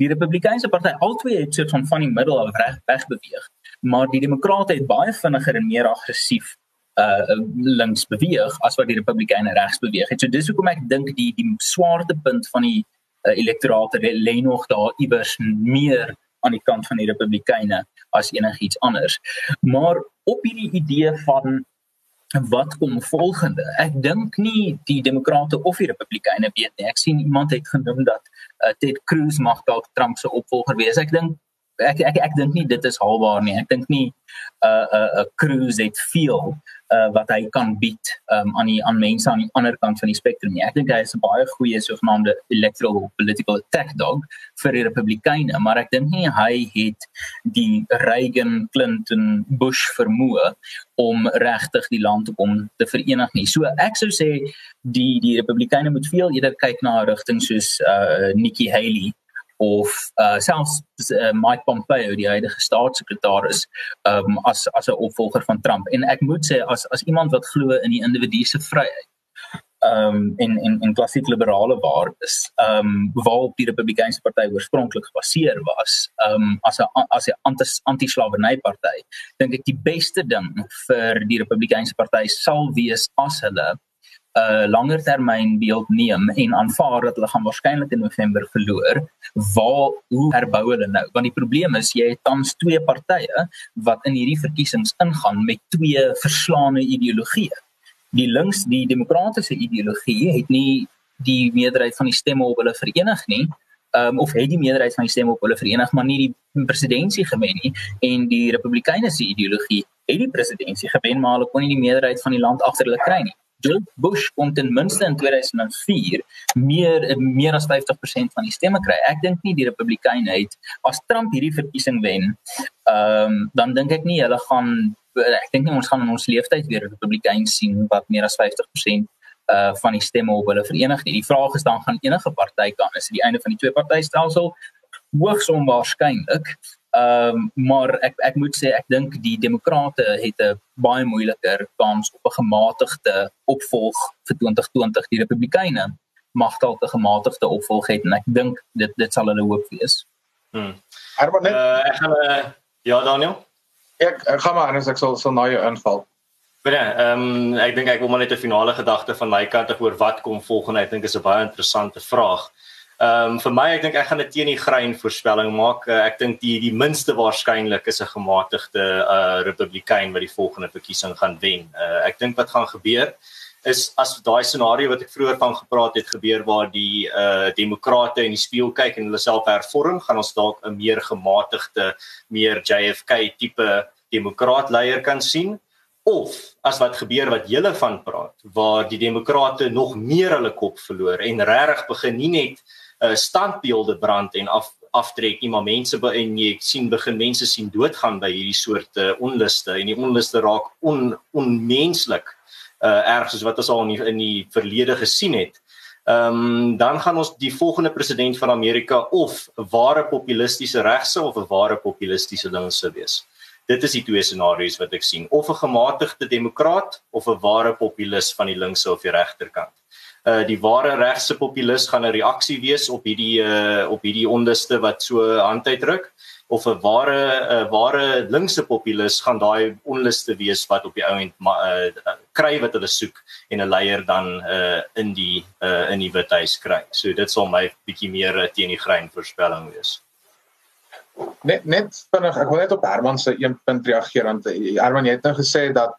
Die republikeinse party albei het soort van van die middel af reg weg beweeg, maar die demokrate het baie vinniger en meer aggressief uh links beweeg as wat die Republikeine regs beweeg het. So dis hoekom ek dink die die swaartepunt van die uh, elektorate lê nog daar iewers meer aan die kant van die Republikeine as enigiets anders. Maar op hierdie idee van wat kom volgende? Ek dink nie die demokrate of die Republikeine weet nie. Ek sien iemand het genoem dat uh, Ted Cruz mag dalk Trump se opvolger wees. Ek dink ek ek ek, dink nie dit is haalbaar nie. Ek dink nie 'n uh, 'n uh, uh, Cruz het veel uh, wat hy kan bied um, aan die aan mense aan die ander kant van die spektrum nie. Ek dink hy is 'n baie goeie sogenaamde electoral political attack dog vir die Republikeine, maar ek dink nie hy het die Reagan, Clinton, Bush vermoë om regtig die land om te verenig nie. So ek sou sê die die Republikeine moet veel eerder kyk na 'n rigting soos uh, Nikki Haley of uh, selfs uh, Mike Pompeo die huidige staatssekretaris um, as as 'n opvolger van Trump. En ek moet sê as as iemand wat glo in die individu se vryheid um in in in klassiek liberale waardes um waarop die Republikeinse party oorspronklik gebaseer was um as 'n as 'n anti-slawerny party dink ek die beste ding vir die Republikeinse party sal wees as hulle 'n uh, langer termyn beeld neem en aanvaar dat hulle gaan waarskynlik in November verloor, waar hoe herbou hulle nou? Want die probleem is jy het tans twee partye wat in hierdie verkiesings ingaan met twee verslaane ideologieë. Die links, die demokratiese ideologie het nie die meerderheid van die stemme op hulle verenig nie. Um, of het die meerderheid van die stemme op hulle verenig maar nie die presidentsie gewen nie en die republikeine se ideologie het die presidentsie gewen maar hulle kon nie die meerderheid van die land agter hulle kry nie. George Bush kon ten minste in 2004 meer meer as 50% van die stemme kry. Ek dink nie die Republikeine het as Trump hierdie verkiesing wen, ehm um, dan dink ek nie hulle gaan ek dink nie ons gaan in ons leeftyd weer Republikeine sien wat meer as 50% uh van die stemme op hulle verenig nie. Die vraag is dan gaan enige party kan is dit die einde van die twee party stelsel hoogs onwaarskynlik. Ehm um, maar ek ek moet sê ek dink die demokrate het 'n baie moeiliker kans op 'n gematigde opvolg vir 2020 die republikeine mag dalk 'n gematigde opvolg hê en ek dink dit dit sal hulle hoop wees. Hmm. Herman net uh, ek gaan uh, ja Daniel. Ek ek gaan maar anders ek sal sal na jou inval. Ja, ehm um, ek dink ek wil maar net 'n finale gedagte van my kant oor wat kom volgende. Ek dink is 'n baie interessante vraag. Ehm um, vir my ek dink ek gaan 'n teen die grein voorspelling maak. Uh, ek dink die die minste waarskynlik is 'n gematigde uh Republikein wat die volgende verkiesing gaan wen. Uh ek dink wat gaan gebeur is as daai scenario wat ek vroeër van gepraat het gebeur waar die uh demokrate in die spieël kyk en hulle self hervorm, gaan ons dalk 'n meer gematigde, meer JFK tipe demokraat leier kan sien of as wat gebeur wat julle van praat waar die demokrate nog meer hulle kop verloor en regtig begin nie net uh, standbeelde brand en af aftrek nie maar mense by en jy sien begin mense sien doodgaan by hierdie soort uh, onluste en die onluste raak on, onmenslik uh, erg soos wat ons al in die, in die verlede gesien het. Ehm um, dan gaan ons die volgende president van Amerika of ware populistiese regse of 'n ware populistiese linkse wees. Dit is die twee scenario's wat ek sien, of 'n gematigde demokraat of 'n ware populis van die linkse of die regterkant uh die ware regse populis gaan 'n reaksie wees op hierdie uh op hierdie onderste wat so hand uitdruk of 'n ware 'n ware linkse populis gaan daai onluste wees wat op die ou end uh kry wat hulle soek en 'n leier dan uh in die uh in die withuis kry. So dit sal my bietjie meer teen die grein voorspelling wees. Net net vinnig, ek wil net op Herman se een punt reageer want Herman jy het nou gesê dat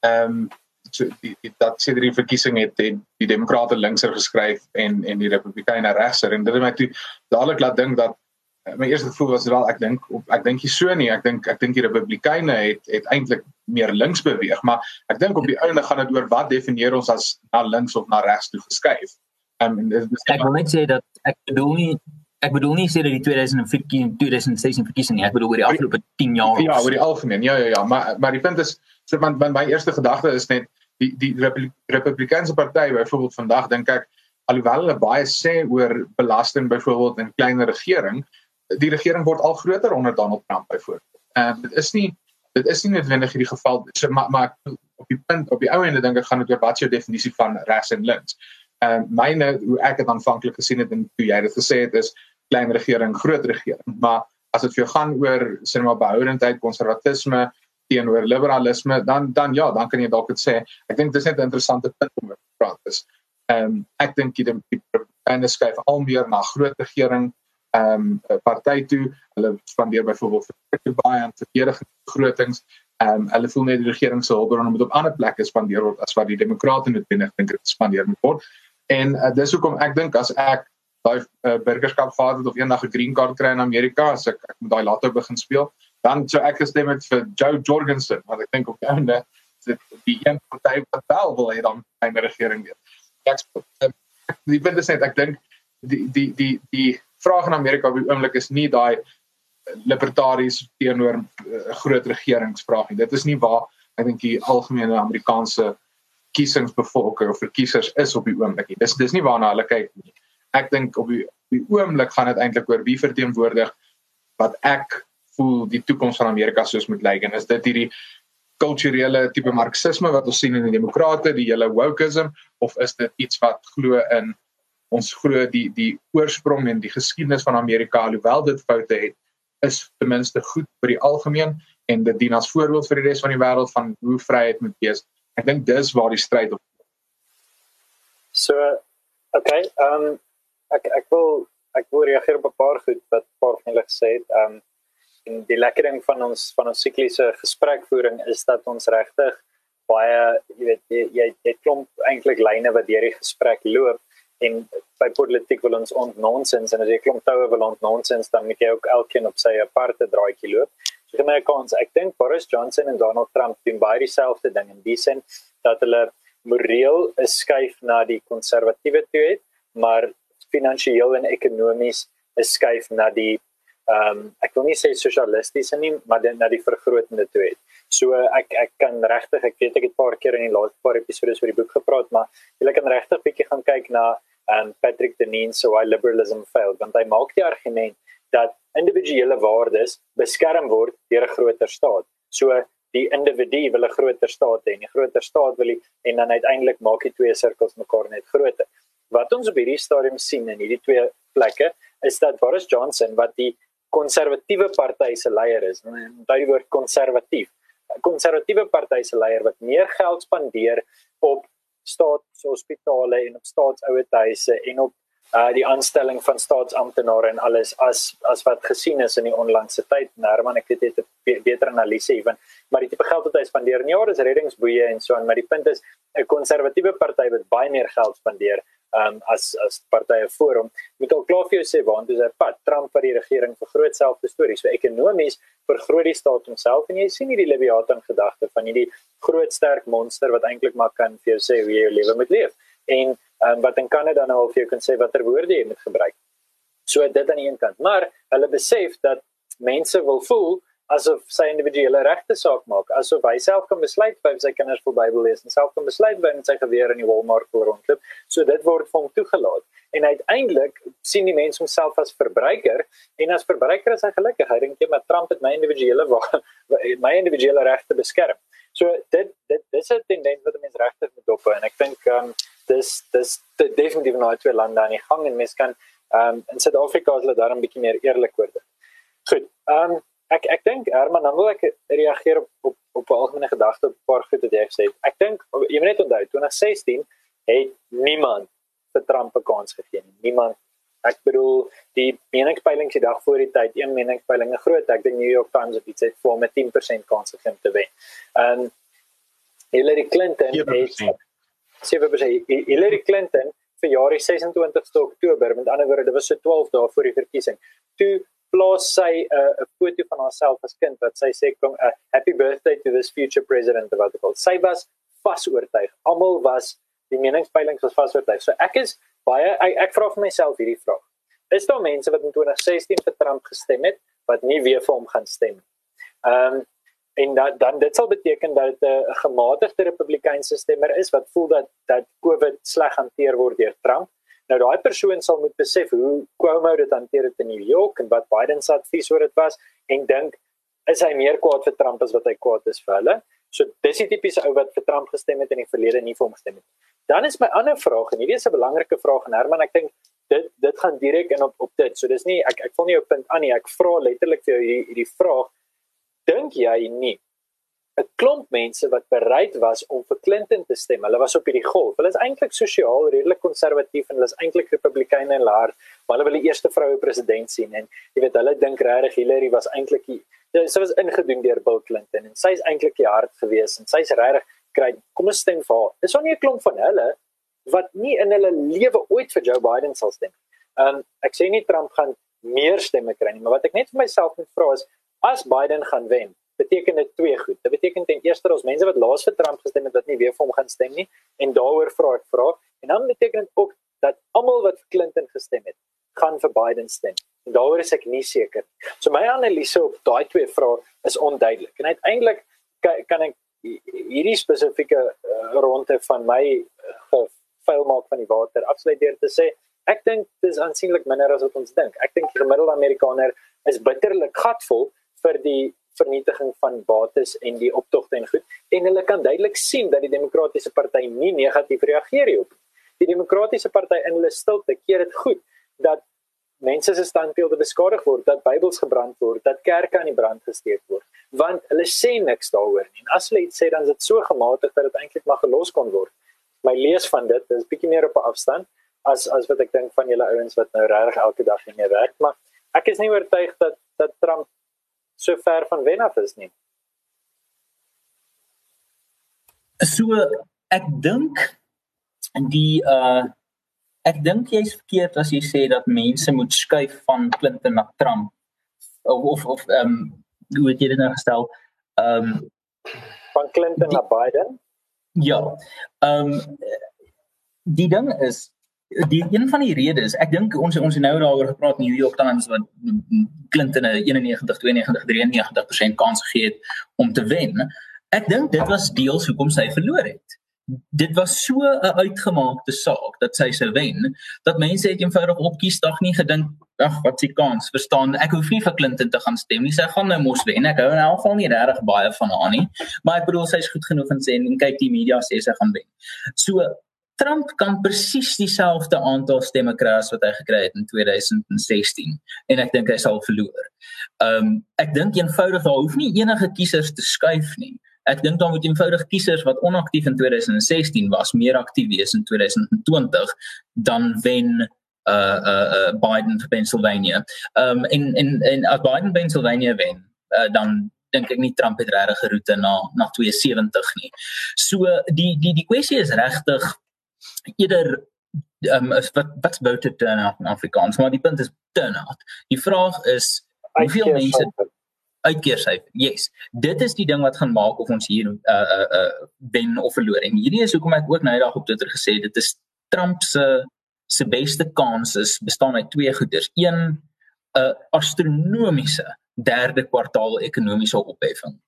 ehm um, so die, die dat sê die verkiesing het die, die demokrate linkser geskryf en en die republikeine regser. En dit het my toe dadelik laat dink dat eh, my eerste gevoel was wel ek dink ek dink nie so nie. Ek dink ek dink die republikeine het het eintlik meer links beweeg. Maar ek dink op die einde gaan dit oor wat definieer ons as na links of na regs toe geskuif. Um, en dit is ek wil net sê dat ek bedoel nie Ek bedoel nie sê dat die 2015 2016 verkiesing nie, ek bedoel oor die afgelope 10 jaar. Ja, oor die algemeen. Ja, ja, ja, maar maar die punt is, so want my eerste gedagte is net die die Republikeinse party byvoorbeeld vandag dink ek alhoewel hulle baie sê oor belasting byvoorbeeld in kleiner regering die regering word al groter onder Donald Trump byvoorbeeld. En dit is nie dit is nie noodwendig hierdie geval so maar maar op die punt op die ou ende dink ek gaan dit oor wat jou definisie van regs en links. En myne hoe ek dit aanvanklik gesien het en hoe jy dit gesê het is klein regering, groot regering. Maar as dit vir jou gaan oor sê maar behoudendheid, konservatisme, teenoor liberalisme dan dan ja dan kan jy dalk dit sê ek dink dis net 'n interessante punt om te praat is ehm um, ek dink die en skuif al meer na groot regering ehm um, party toe hulle spandeer byvoorbeeld baie aan verdedigde begrotings ehm um, hulle voel net die regering se hulpbronne moet op ander plekke spandeer word as wat die demokrate noodwendig dink dit spandeer moet word en uh, dis hoekom ek dink as ek daai uh, burgerskap gehad het of eendag 'n green card kry in Amerika as ek ek moet daai later begin speel dan sou ek gestem het vir Joe Jorgensen want ek dink op die einde dit die een party wat wel wil hê dan 'n regering weer. Ek ehm, die punt is net ek dink die die die die vraag in Amerika op die oomblik is nie daai libertaries teenoor uh, groot regeringsvraag nie. Dit is nie waar ek dink die algemene Amerikaanse kiesingsbevolking of verkiesers is op die oomblik nie. Dis dis nie waarna hulle kyk nie. Ek dink op die, die oomblik gaan dit eintlik oor wie verteenwoordig wat ek voel die toekoms van Amerika soos moet lyk. En is dit hierdie kulturele tipe marxisme wat ons sien in die demokrate die hele wokeism of is dit iets wat glo in ons glo die die oorsprong en die geskiedenis van Amerika alhoewel dit foute het is ten minste goed vir die algemeen en dit dien as voorbeeld vir die res van die wêreld van hoe vryheid moet wees. Ek dink dis waar die stryd op so okay um ek ek wil ek wil reageer op 'n paar goed wat paar van julle gesê het. Um en die lekker ding van ons van ons sikliese gesprekvoering is dat ons regtig baie jy weet jy jy, klomp eintlik lyne wat deur die gesprek loop en by politiek wil ons ont nonsens en as jy klomp toue wil ont nonsens dan moet jy ook elkeen op sy aparte draaitjie loop. So vir my kans, ek dink Boris Johnson en Donald Trump doen baie dieselfde ding in die sin dat hulle moreel 'n skuif na die konservatiewe toe het, maar finansiëel en ekonomies 'n skuif na die ehm um, ek wil nie sê sosialisties nie, maar dit na die vergrotende toe het. So ek ek kan regtig ek weet ek het 'n paar keer in die laaste paar episode oor die boek gepraat, maar jy kan regtig bietjie gaan kyk na ehm um, Patrick Deneen so why liberalism failed want hy maak die argument dat individuele waardes beskerm word deur 'n groter staat. So die individu wil 'n groter staat hê en die groter staat wil hy en dan uiteindelik maak die twee sirkels mekaar net groter. Wat ons op hierdie stadium sien in hierdie twee plekke is dat Boris Johnson wat die konservatiewe party se leier is. Onthou die woord konservatief. 'n Konservatiewe party se leier wat meer geld spandeer op staatshospitale en op staatsouerhuise en op uh die aanstelling van staatsamptenare en alles as as wat gesien is in die onlangse tyd. Herman, ek het dit 'n beter analise ewen, maar die tipe geld wat hy spandeer in jare is reddingsboeie en so aan, maar die punt is 'n konservatiewe party wat baie meer geld spandeer um as as partye forum moet al klaar vir jou sê waar dis 'n pad. Trump vir die regering vergroot selfde storie so ekonomies vergroot die staat homself en jy sien hierdie Leviathan gedagte van hierdie groot sterk monster wat eintlik maar kan vir jou sê hoe jy jou lewe moet leef en um, wat in Kanada nou al vir jou kan sê watter woorde jy moet gebruik. So dit aan die een kant maar hulle besef dat mense wil voel asof sy individuele regte saak maak. Asof hy self kan besluit of sy kinders vol Bybel lees en self kan besluit wanneer sy geweer in die Walmart rondloop. So dit word vir hom toegelaat. En uiteindelik sien die mense homself as verbruiker en as verbruiker is hy gelukkig. Hy dink jy maar Trump het my individuele my individuele regte beskerm. So dit dit dis 'n tendens wat mense regtig moet dop en ek dink um, dis dis definitief nou twee lande aan die gang en mense kan um, in Suid-Afrika is hulle daar 'n bietjie meer eerlik oor dit. Goed um, ek ek dink Herman dan wil ek reageer op op op 'n algemene gedagte op 'n paar goed wat jy gesê het. Ek dink jy moet net onthou 2016 het niemand vir Trump 'n kans gegee nie. Niemand. Ek bedoel die meningspeilings die dag voor die tyd, een meningspeiling, 'n groot, ek dink New York Times het iets het vir met 10% kans gegee om te wen. En Hillary Clinton het 7% Hillary Clinton vir jaar 26 Oktober, met ander woorde, dit was so 12 dae voor die verkiesing. Toe plaas sy 'n uh, 'n foto van haarself as kind wat sy sê kom 'n uh, happy birthday to this future president of Africa. Sy was vasoortuig. Almal was die meningspeilings was vasoortuig. So ek is baie ek, ek vra vir myself hierdie vraag. Is daar mense wat in 2016 vir Trump gestem het wat nie weer vir hom gaan stem nie? Ehm um, en dat, dan dit sal beteken dat dit 'n gematigde republikeinse stemmer is wat voel dat dat COVID sleg hanteer word deur Trump Nou daai persoon sal moet besef hoe Cuomo dit hanteer het in New York en wat Biden se advies oor dit was en dink is hy meer kwaad vir Trump as wat hy kwaad is vir hulle. So dis die tipiese ou wat vir Trump gestem het in die verlede nie vir hom gestem het. Dan is my ander vraag en hierdie is 'n belangrike vraag en Herman ek dink dit dit gaan direk in op op dit. So dis nie ek ek wil nie jou punt aan nie. Ek vra letterlik vir jou hierdie hierdie vraag. Dink jy nie 'n klomp mense wat bereid was om vir Clinton te stem. Hulle was op hierdie golf. Hulle is eintlik sosiaal redelik konservatief en hulle is eintlik Republikeine en laer, maar hulle wil die eerste vroue president sien en jy weet hulle dink regtig Hillary was eintlik sy was ingedoen deur Bill Clinton en sy's eintlik die hart gewees en sy's regtig kry kom ons stem vir haar. Dis nog nie 'n klomp van hulle wat nie in hulle lewe ooit vir Joe Biden sal stem. Um ek sê nie Trump gaan meer stemme kry nie, maar wat ek net vir myself moet vra is as Biden gaan wen, beteken dit twee goed. Dit beteken ten eerste ons mense wat laas vir Trump gestem het wat nie weer vir hom gaan stem nie en daaroor vra ek vra en dan beteken dit ook dat almal wat vir Clinton gestem het gaan vir Biden stem. En daaroor is ek nie seker. So my analise op daai twee vrae is onduidelik. En uiteindelik kan ek hierdie spesifieke uh, ronde van my uh, vuil maak van die water afsluit deur te sê ek dink dis aansienlik minder as wat ons dink. Ek dink die gemiddelde Amerikaner is bitterlik gatvol vir die vernietiging van bates en die optogte en goed en hulle kan duidelik sien dat die demokratiese party nie negatief reageer hierop. Die demokratiese party in hulle stilte keer dit goed dat mense se standbeelde beskadig word, dat Bybels gebrand word, dat kerke aan die brand gesteek word, want hulle sê niks daaroor nie. En as hulle iets sê dan is dit so gematig dat dit eintlik maar gelos kon word. My lees van dit is bietjie meer op 'n afstand as as wat ek dink van julle ouens wat nou regtig elke dag hiermee werk, maar ek is nie oortuig dat dat Trump so ver van wen af is nie. So ek dink die uh ek dink jy's verkeerd as jy sê dat mense moet skuif van Clinton na Trump of of of ehm um, hoe het jy dit nou gestel? Ehm um, van Clinton die, na Biden? Ja. Ehm um, die ding is die een van die redes, ek dink ons ons het nou daaroor gepraat New York Times wat Clinton 'n 91 92 93% kans gegee het om te wen. Ek dink dit was deels hoekom sy verloor het. Dit was so 'n uitgemaakte saak dat sy sou wen dat mense het eenvoudig op kiesdag nie gedink ag wat se kans? Verstaan ek hoef nie vir Clinton te gaan stem nie. Sy gaan nou mos wen. Ek hou in elk geval nie regtig baie van haar nie. Maar ek bedoel sy's goed genoeg en sê en kyk die media sê sy gaan wen. So Trump kan presies dieselfde aantal stemme kry as wat hy gekry het in 2016 en ek dink hy sal verloor. Um ek dink eenvoudig daar hoef nie enige kiesers te skuif nie. Ek dink dan moet eenvoudig kiesers wat onaktief in 2016 was, meer aktief wees in 2020 dan wen uh uh, uh Biden vir Pennsylvania. Um en en en as Biden Pennsylvania wen, uh, dan dink ek nie Trump het regtig geroete na na 270 nie. So die die die kwessie is regtig eerder um, wat wat vote turnout in Afrikaans, maar die punt is turnout. Die vraag is hoeveel mense uitkeersyfer. Yes. Dit is die ding wat gaan maak of ons hier uh uh uh wen of verloor. En hierdie is hoekom ek ook nou eendag op Twitter gesê dit is Trump se se beste kans is bestaan uit twee goeders. Een 'n uh, astronomiese derde kwartaal ekonomiese opheffing.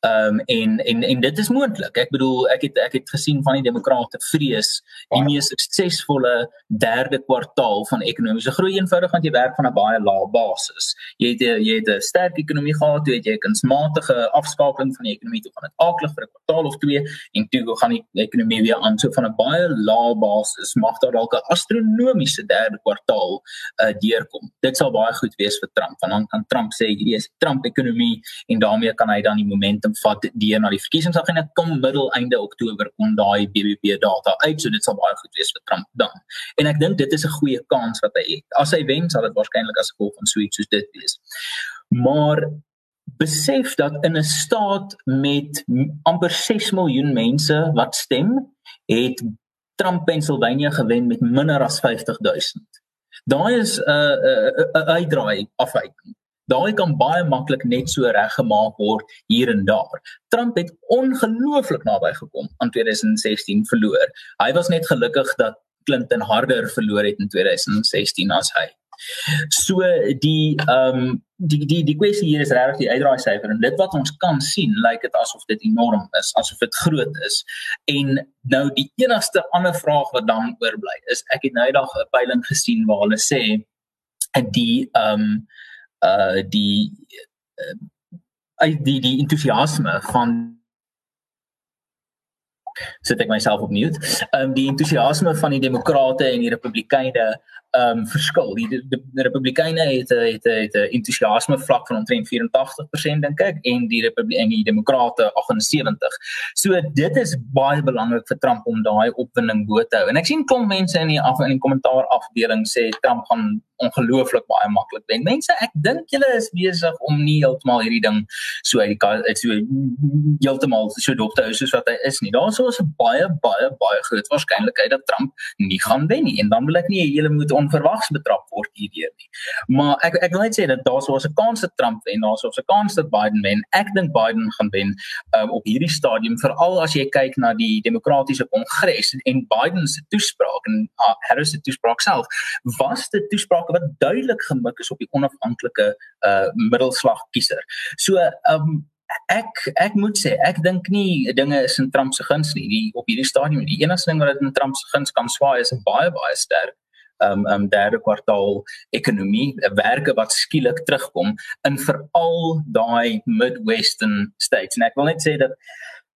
Ehm um, en en en dit is moontlik. Ek bedoel ek het ek het gesien van die demokrate vrees die mees suksesvolle derde kwartaal van ekonomiese groei eenvoudig want jy werk van 'n baie lae basis. Jy het jy het 'n sterk ekonomie gehad, jy het jy 'n kunsmatige afskakeling van die ekonomie toe van dit aaklig vir 'n kwartaal of twee en toe gaan die ekonomie weer aan so van 'n baie lae basis mag daar dalk 'n astronomiese derde kwartaal uh, deurkom. Dit sal baie goed wees vir Trump want dan kan Trump sê hierdie is Trump ekonomie en daarmee kan hy dan die momentum vat deur na die verkiesingsagenda kom middel einde Oktober kom daai BBP data uit so dit sal baie goed wees vir Trump dan. En ek dink dit is 'n goeie kans wat hy het. As hy wen sal dit waarskynlik as gevolg van so iets soos dit wees. Maar besef dat in 'n staat met amper 6 miljoen mense wat stem, het Trump Pennsylvania gewen met minder as 50000. Daai is 'n uh, uh, 'n uh, uitdraai afwyking daai kan baie maklik net so reggemaak word hier en daar. Trump het ongelooflik naby gekom aan 2016 verloor. Hy was net gelukkig dat Clinton harder verloor het in 2016 as hy. So die ehm um, die die die kwessie hier is regtig die uitdraai syfer en dit wat ons kan sien lyk dit asof dit enorm is, asof dit groot is. En nou die enigste ander vraag wat dan oorbly is ek het nou eendag 'n peiling gesien waar hulle sê die ehm um, uh die uh, die die entoesiasme van sit ek myself op mute. Ehm um, die entoesiasme van die demokrate en die republikeine um, verskil. Die, die, die republikeine het het het 'n entoesiasme vlak van omtrent 84% dink ek en die republikeine en die demokrate 78. So dit is baie belangrik vir Trump om daai opwinding bo te hou. En ek sien klomp mense in die af in die kommentaar afdeling sê Trump gaan ongelooflik baie maklik wen. Mense, ek dink julle is besig om nie heeltemal hierdie ding so uit die so heeltemal so dop te hou soos wat hy is nie. Daar's so 'n baie baie baie groot waarskynlikheid dat Trump nie gaan wen nie en dan wil ek nie julle moet onverwags betrap word hierdeur nie. Maar ek ek wil net sê dat daar so 'n kans dat Trump wen, daar so 'n kans dat Biden wen. Ek dink Biden gaan wen um, op hierdie stadium veral as jy kyk na die demokratiese kongres en Biden se toespraak en uh, Harris se toespraak self was dit toespraak wat duidelik gemik is op die onafhanklike uh middelslag kiezer. So um ek ek moet sê ek dink nie dinge is in Trump se guns nie die, op hierdie stadium die enigste ding wat dit in Trump se guns kan swaai is 'n baie baie sterk um um derde kwartaal ekonomie werke wat skielik terugkom in veral daai midwestern states. En ek wil net sê dat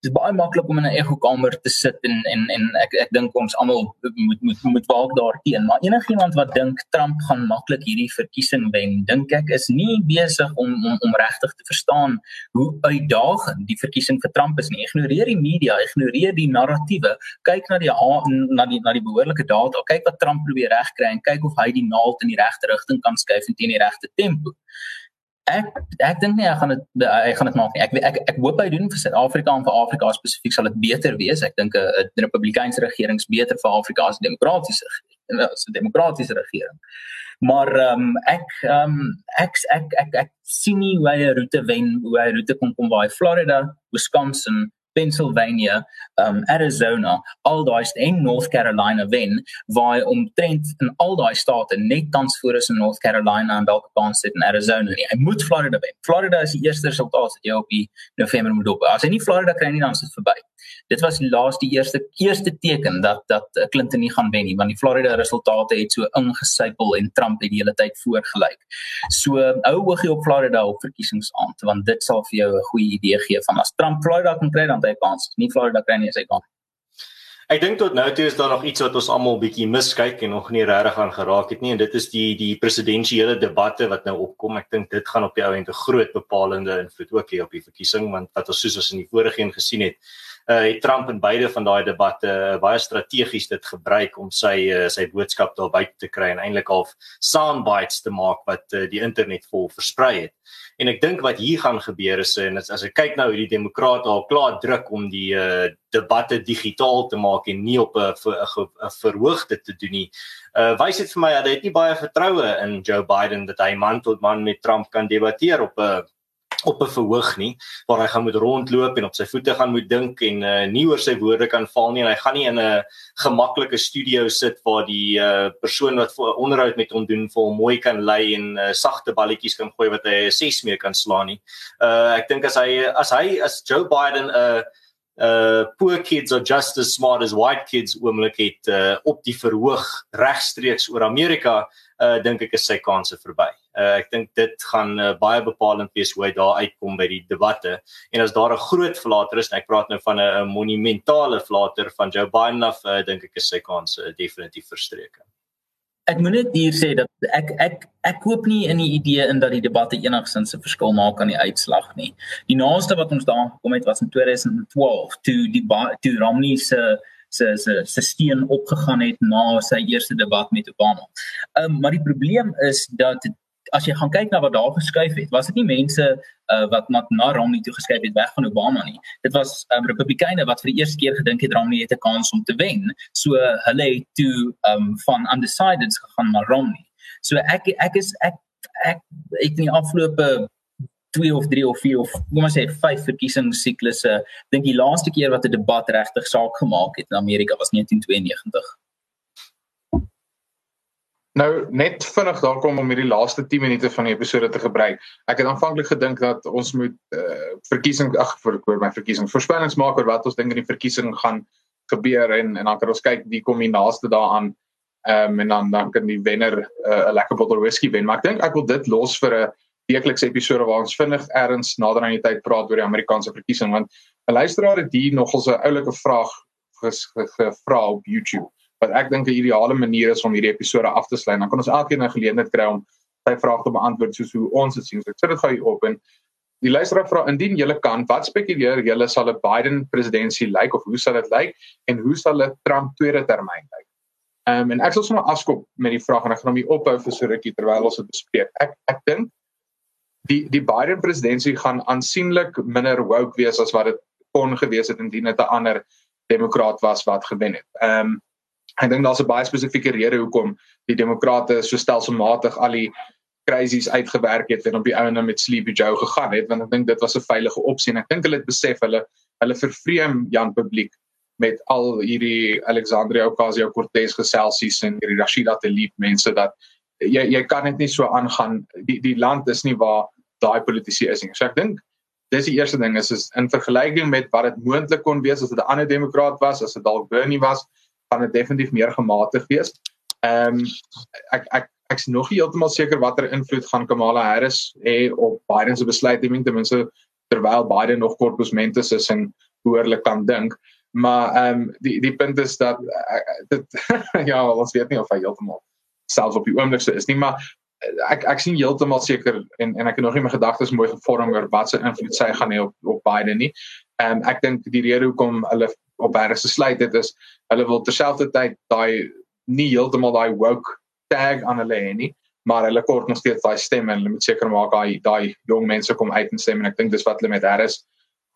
dit is baie maklik om in 'n ekokamer te sit en en en ek ek dink ons almal moet moet moet waak daarteen maar enigiemand wat dink Trump gaan maklik hierdie verkiesing wen dink ek is nie besig om om om regtig te verstaan hoe uitdagend die verkiesing vir Trump is nie. Ignoreer die media ignoreer die narratiewe kyk na die na die na die behoorlike data kyk wat Trump probeer regkry en kyk of hy die naald in die regte rigting kan skuif en teen die regte tempo ek ek dink nie hy gaan dit hy gaan dit maak nie. Ek ek ek hoop hy doen vir Suid-Afrika en vir Afrika spesifiek sal dit beter wees. Ek dink 'n Republikeinse regering is beter vir Afrika as 'n demokratiese as 'n demokratiese regering. Maar ehm um, ek ehm um, ek, ek ek ek ek sien nie hoe hy 'n roete wen, hoe hy roete kom kom waar hy Florida, Wisconsin, Pennsylvania, um Arizona, al daai en North Carolina wen waar omtrent in al daai state net tans voor is in North Carolina en dalk kans sit in Arizona nie. Hy moet Florida wen. Florida is die eerste resultaat wat jy op die November moet dop. As hy nie Florida kry nie dan is dit verby dit was die laaste eerste eerste teken dat dat eh, Clinton nie gaan wen nie want die Florida resultate het so ingesypel en Trump het die hele tyd voorgelyk. So hou oogie op Florida op verkiesingsaand want dit sal vir jou 'n goeie idee gee van as Trump Florida kan kry dan hy kans. Nie Florida kry nie, hy kan. Ek dink tot nou toe is daar nog iets wat ons almal bietjie miskyk en nog nie regtig aan geraak het nie en dit is die die presidensiële debatte wat nou opkom. Ek dink dit gaan op die ou end 'n groot bepalende invloed ook hê op die verkiesing want wat ons soos ons in die vorige een gesien het, uh, het Trump in beide van daai debatte uh, baie strategies dit gebruik om sy uh, sy boodskap daar buite te kry en eintlik half soundbites te maak wat uh, die internet vol versprei het. En ek dink wat hier gaan gebeur is en as, as ek kyk nou hoe die demokrate al klaar druk om die uh, debatte digitaal te maak en nie op 'n verhoogde te doen nie. Uh wys dit vir my dat hy nie baie vertroue in Joe Biden dat hy man tot man met Trump kan debatteer op 'n op 'n verhoog nie waar hy gaan moet rondloop en op sy voete gaan moet dink en uh, nie oor sy woorde kan val nie en hy gaan nie in 'n gemaklike studio sit waar die uh, persoon wat onderhoud met hom doen vir hom mooi kan lei en uh, sagte balletjies kan gooi wat hy 'n ses mee kan slaan nie. Uh ek dink as hy as hy as Joe Biden 'n uh, uh poor kids are just as smart as white kids oomblik het uh, op die verhoog regstreeks oor Amerika uh dink ek is sy kanse verby. Uh ek dink dit gaan uh, baie bepalend wees hoe hy daar uitkom by die debatte. En as daar 'n groot flater is, ek praat nou van 'n monumentale flater van Joe Biden af, uh, dink ek is sy kanse uh, definitief verstreke. Ek moet net hier sê dat ek ek ek koop nie in die idee in dat die debatte enigsins 'n verskil maak aan die uitslag nie. Die naaste wat ons daar gekom het was in 2012 toe die toe Romney se se se se steen opgegaan het na sy eerste debat met Obama. Ehm um, maar die probleem is dat as jy gaan kyk na wat daar geskuif het, was dit nie mense uh, wat na na Romney toe geskuif het weg van Obama nie. Dit was um, Republikeine wat vir die eerste keer gedink het Romney het 'n kans om te wen. So hulle het toe um, van undecideds gegaan na Romney. So ek ek is ek ek ek in die afgelope 2 of 3 of 4 of kom ons sê 5 verkiesingssiklusse dink die laaste keer wat 'n debat regtig saak gemaak het in Amerika was 1992. Nou net vinnig daar kom om hierdie laaste 10 minute van die episode te gebruik. Ek het aanvanklik gedink dat ons moet uh, verkiesing ag vir oor my verkiesing voorspellings maak oor wat ons dink in die verkiesing gaan gebeur en en dan kan ons kyk wie kom die naaste daaraan. Ehm um, en dan dan kan die wenner eh, 'n uh, lekker bottel whisky wen. Maar ek dink ek wil dit los vir 'n weeklikse episode waar ons vinnig erns nader aan die tyd praat oor die Amerikaanse verkiesing want 'n luisteraar het hier nogal 'n oulike vraag gevra op YouTube wat ek dink 'n ideale manier is om hierdie episode af te sluit. Dan kan ons elkeen 'n geleentheid kry om sy vrae te beantwoord soos hoe ons dit sien. So ek sit dit gou hier op en die luisteraar vra indien jy kan, wat spekuleer jy sal 'n Biden presidentskap lyk of hoe sal dit lyk en hoe sal 'n Trump tweede termyn lyk? Ehm um, en ek sal sommer afskop met die vraag en ek gaan hom hier ophou vir so rukkie terwyl ons dit bespreek. Ek ek dink die die Biden presidentskap gaan aansienlik minder woke wees as wat dit kon gewees het indien dit 'n ander demokraat was wat gewen het. Ehm um, Ek dink daar's 'n baie spesifieke rede hoekom die demokrate so stelselmatig al die crises uitgewerk het en op die ouene met Sleepy Joe gegaan het want ek dink dit was 'n veilige opsie en ek dink hulle het besef hulle hulle vervreem Jan publiek met al hierdie Alexandria Ocasio-Cortez geselsies en hierdie Rashida Tlaib mense dat jy jy kan dit nie so aangaan die die land is nie waar daai politici is nie. So ek dink dis die eerste ding is is in vergelyking met wat dit moontlik kon wees as dit 'n ander demokraat was as dit dalk Bernie was gaan dit definitief meer gematig wees. Ehm um, ek ek ek's nog nie heeltemal seker watter invloed gaan Kamala Harris hê op Biden se besluitneming ten minste terwyl Biden nog korpusmentes is en behoorlik kan dink. Maar ehm um, die die punt is dat uh, dit ja, ons weet nie of hy heeltemal selfs op die oomblik so is nie, maar ek ek sien heeltemal seker en en ek het nog nie my gedagtes mooi gevorm oor wat se invloed sy gaan hê op op Biden nie. Ehm um, ek dink die rede hoekom hulle op Harris gesluit het is hulle wil terselfdertyd daai nie heeltemal daai woke tag aan hulle hê nie maar hulle kort nog steeds daai stem en hulle moet seker maak daai daai jong mense kom uit en stem en ek dink dis wat hulle met Harris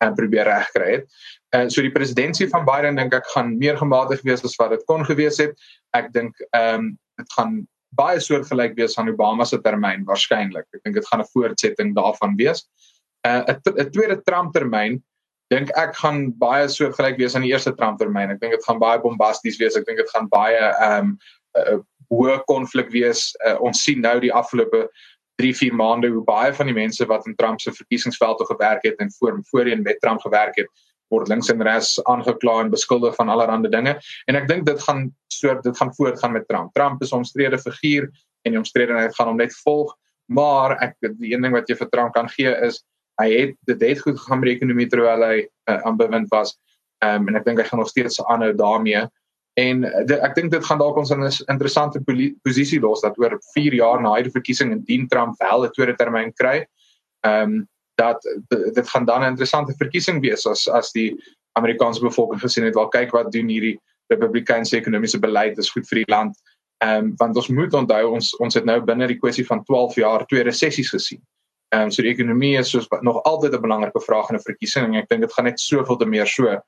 en probeer regkry het. En uh, so die presidentskap van Biden dink ek gaan meer gematig wees as wat dit kon gewees het. Ek dink ehm um, dit gaan baie soortgelyk wees aan Obama se termyn waarskynlik. Ek dink dit gaan 'n voortsetting daarvan wees. 'n uh, 'n tweede Trump termyn dink ek gaan baie soortgelyk wees aan die eerste Trump termyn. Ek dink dit gaan baie bombasties wees. Ek dink dit gaan baie ehm um, hoë konflik wees. Uh, ons sien nou die afgelope 3-4 maande hoe baie van die mense wat in Trump se verkiesingsveld gewerk het en voor voorheen met Trump gewerk het, word links en regs aangekla en beskuldig van allerlei dinge. En ek dink dit gaan so dit gaan voortgaan met Trump. Trump is 'n omstrede figuur en die omstredenheid gaan hom net volg. Maar ek die een ding wat jy vir Trump kan gee is hy het dit het goed gegaan met die ekonomie terwyl hy uh, aan bewind was. Ehm um, en ek dink hy gaan nog steeds aanhou daarmee. En uh, de, ek dink dit gaan dalk ons in 'n interessante posisie los dat oor 4 jaar na hierdie verkiesing indien Trump wel 'n tweede termyn kry, ehm um, dat dit gaan dan 'n interessante verkiesing wees as as die Amerikaanse bevolking gesien het, wel kyk wat doen hierdie Republikeinse ekonomiese beleid, dis goed vir die land. Ehm um, want ons moet onthou ons ons het nou binne die kwessie van 12 jaar twee resessies gesien. Ehm um, so die ekonomie is soos nog altyd 'n belangrike vraag in 'n verkiesing en ek dink dit gaan net soveel te meer so 'n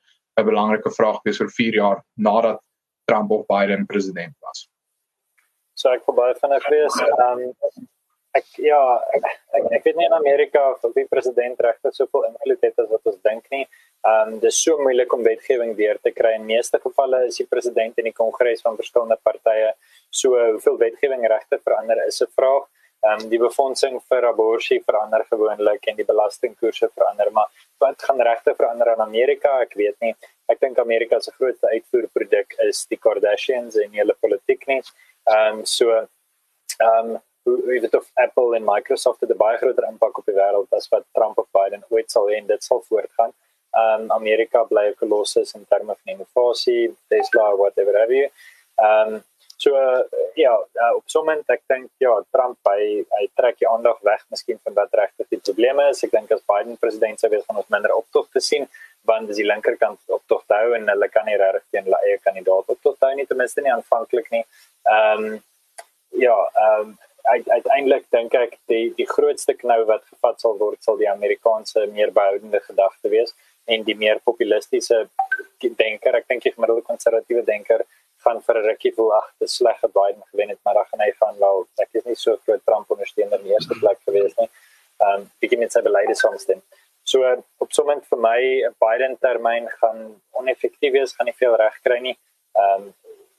belangrike vraag wees vir 4 jaar nadat Trump of Biden president was. So ek probeer van ek wees ehm um, ek ja ek, ek ek weet nie in Amerika of die president regtig soveel invloed het as wat ons dink nie. Ehm um, dis so moeilik om wetgewing deur te kry. In meeste gevalle is die president en die kongres van verskillende partye so hoeveel wetgewing regte verander is 'n vraag. Ehm um, die befondsing vir abortus verander gewoonlik en die belastingkoerse verander, maar wat gaan regte verander in Amerika? Ek weet nie. Ek dink Amerika se grootste uitvoerproduk is die Kardashians en hulle politiek nie. Ehm um, so ehm um, hoe dit of Apple en Microsoft het 'n baie groter impak op die wêreld as wat Trump of Biden ooit sal hê en dit sal voortgaan. Ehm um, Amerika bly 'n kolossus in terme van innovasie, Tesla whatever have you. Ehm um, so uh, ja, uh, op so 'n moment ek dink ja, Trump hy hy trek die aandag weg miskien van wat regtig die probleme is. Ek dink as Biden president sou wees gaan ons minder optog te sien want dis die linkerkant optog hou en hulle kan nie regtig teen hulle eie kandidaat optog hou nie ten minste nie aanvanklik nie. Ehm um, ja, ehm um, uiteindelik dink ek die die grootste knou wat gevat sal word sal die Amerikaanse meer behoudende gedagte wees en die meer populistiese denker ek dink die gemiddelde konservatiewe denker gaan vir 'n rukkie voel ag dit sleg het Biden gewen het maar dan gaan hy van wel ek is nie so groot Trump ondersteuner in die eerste plek gewees nie ehm um, begin met sy beleide soms dan so op so 'n moment vir my 'n Biden termyn gaan oneffektief wees gaan nie veel reg kry nie ehm um,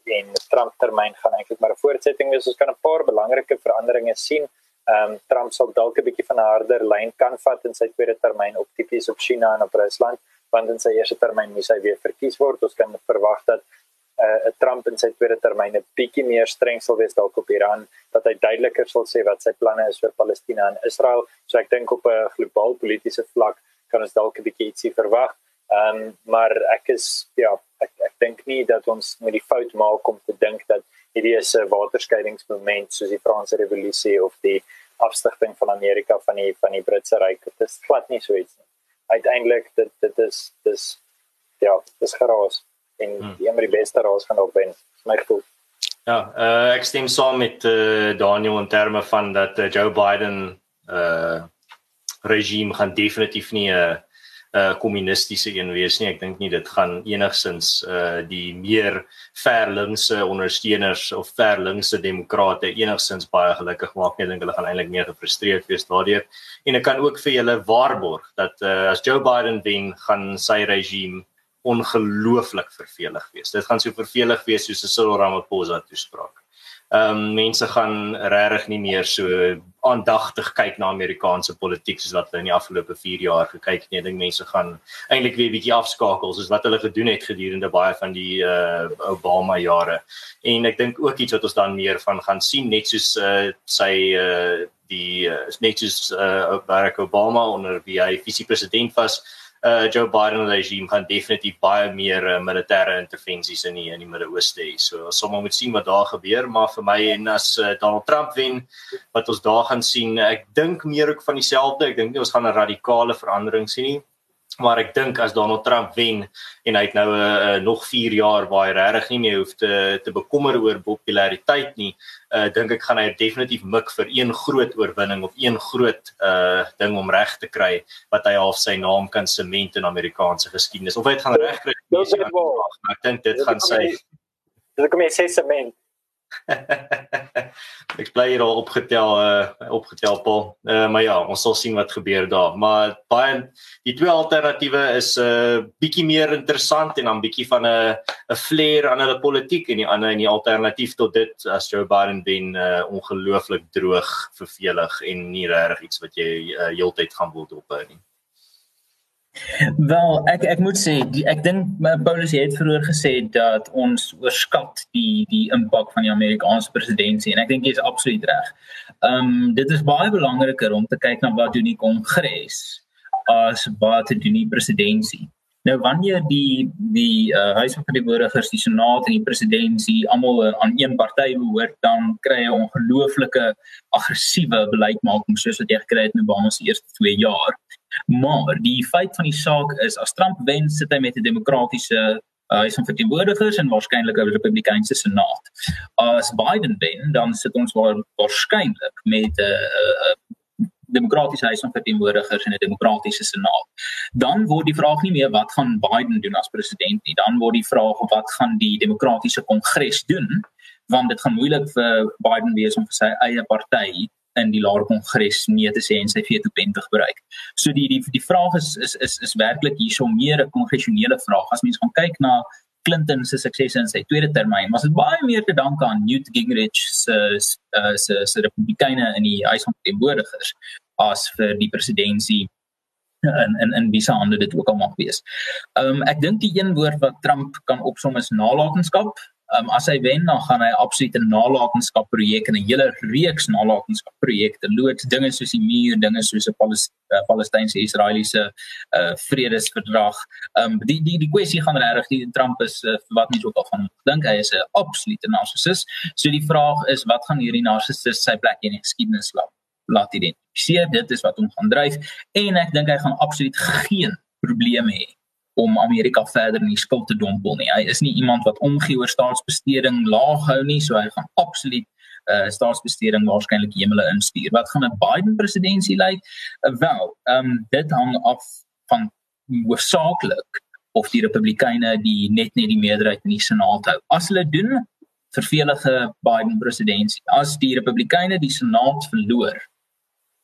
en Trump termyn gaan eintlik maar 'n voortsetting wees. Ons kan 'n paar belangrike veranderinge sien. Ehm um, Trump sal dalk 'n bietjie van 'n harder lyn kan vat in sy tweede termyn op tipies op China en op Rusland, want in sy eerste termyn moes hy weer verkies word. Ons kan verwag dat uh, Trump in sy tweede termyn 'n bietjie meer streng sal wees dalk op Iran, dat hy duideliker sal sê wat sy planne is vir Palestina en Israel. So ek dink op 'n globaal politieke vlak kan ons dalk 'n bietjie ietsie verwag. Ehm um, maar ek is ja, ek ek dink nie dat ons met die fout maak om te dink dat hierdie is 'n waterskeidingsmoment soos die Franse revolusie of die afstigting van Amerika van die van die Britse ryk. Dit is glad nie so iets nie. Uiteindelik dit dit is dis ja, dis geraas en hmm. die een van die beste raas gaan ook wen. My gevoel. Ja, uh, ek stem saam met uh, Daniel in terme van dat uh, Joe Biden uh regime gaan definitief nie 'n uh, uh, kommunistiese een wees nie. Ek dink nie dit gaan enigsins uh die meer verlinkse ondersteuners of verlinkse demokrate enigsins baie gelukkig maak nie. Ek dink hulle gaan eintlik meer gefrustreerd wees daardeur. En ek kan ook vir julle waarborg dat uh as Joe Biden wen, gaan sy regime ongelooflik vervelig wees. Dit gaan so vervelig wees soos 'n Cyril Ramaphosa toespraak ehm um, mense gaan regtig nie meer so aandagtig kyk na Amerikaanse politiek soos wat hulle in die afgelope 4 jaar gekyk het. Ek dink mense gaan eintlik weer 'n bietjie afskakel soos wat hulle gedoen het gedurende baie van die uh Obama jare. En ek dink ook iets wat ons dan meer van gaan sien net soos uh sy uh die uh, net soos uh Barack Obama onder wie hy visiepresident was uh Joe Biden regime gaan definitief baie meer uh, militêre intervensies in die in die Midde-Ooste hê. So ons sal maar moet sien wat daar gebeur, maar vir my en as uh, Donald Trump wen, wat ons daar gaan sien, ek dink meer ook van dieselfde. Ek dink nie ons gaan 'n radikale verandering sien nie maar ek dink as Donald Trump wen en hy het nou 'n uh, uh, nog 4 jaar waar hy regtig nie meer hoef te te bekommer oor populariteit nie, uh, dink ek gaan hy definitief mik vir een groot oorwinning of een groot uh ding om reg te kry wat hy half sy naam kan sement in Amerikaanse geskiedenis. Of hy dit gaan regkry, ek dink dit gaan sy Dis kom jy sê sement. ek bly hier al opgetel uh opgetel Paul. Uh maar ja, ons sal sien wat gebeur daar. Maar baie die twee alternatiewe is 'n uh, bietjie meer interessant en dan bietjie van 'n 'n flair aan hulle politiek en die ander en die alternatief tot dit as Joe Biden wen uh ongelooflik droog, vervelig en nie regtig iets wat jy uh, heeltyd gaan wil dophou nie. Wel, ek ek moet sê, die, ek dink Paulus het vroeër gesê dat ons oorskat die die impak van die Amerikaanse presidentskap en ek dink jy is absoluut reg. Ehm um, dit is baie belangriker om te kyk na wat doen die kongres as wat doen die presidentskap. Nou wanneer die die uh, huis van verteenwoordigers, die senaat en die presidentsie almal aan een party behoort, dan kry jy 'n ongelooflike aggressiewe beleidsmaking soos wat jy gekry het in Obama se eerste 2 jaar. Maar die feit van die saak is as Trump wen, sit hy met 'n demokratiese uh, huis van verteenwoordigers en waarskynlik 'n republikeinse senaat. As Biden wen, dan sit ons waar, waarskynlik met 'n uh, uh, demokratiese huis van verteenwoordigers en 'n demokratiese senaat. Dan word die vraag nie meer wat gaan Biden doen as president nie, dan word die vraag wat gaan die demokratiese kongres doen want dit gaan moeilik vir Biden wees om vir sy eie party in die laer kongres nee te sê en sy veto pen te gebruik. So die die die vraag is is is is werklik hierso meer 'n kongressionele vraag. As mens gaan kyk na Clinton se suksese in sy tweede termyn, was dit baie meer te danke aan Newt Gingrich se uh, se se republikeine in die huis van teenwoordigers as vir die presidentsie en en en wie se hande dit ook al mag wees. Ehm um, ek dink die een woord wat Trump kan opsom is nalatenskap. Ehm um, as hy wen dan gaan hy absoluut 'n nalatenskap projek en 'n hele reeks nalatenskap projekte loods dinge soos die muur, dinge soos 'n uh, Palestynse Israeliese uh, vredesverdrag. Ehm um, die die die kwessie gaan regtig die Trump is uh, wat mens ook al van dink hy is 'n absolute narcissus. So die vraag is wat gaan hierdie narcissus sy plek in die geskiedenis laat laat identifiseer. Dit is wat hom gaan dryf en ek dink hy gaan absoluut geen probleme hê om Amerika verder in die skuld te dompel nie. Hy is nie iemand wat omgee oor staatsbesteding laag hou nie, so hy gaan absoluut uh staatsbesteding waarskynlik hemele instuur. Wat gaan 'n Biden presidentskap lyk? Uh, wel, ehm um, dit hang af van hoofsaaklik of die republikeine die net net die meerderheid in die senaat hou. As hulle doen vervelige Biden presidentskap, as die republikeine die senaat verloor,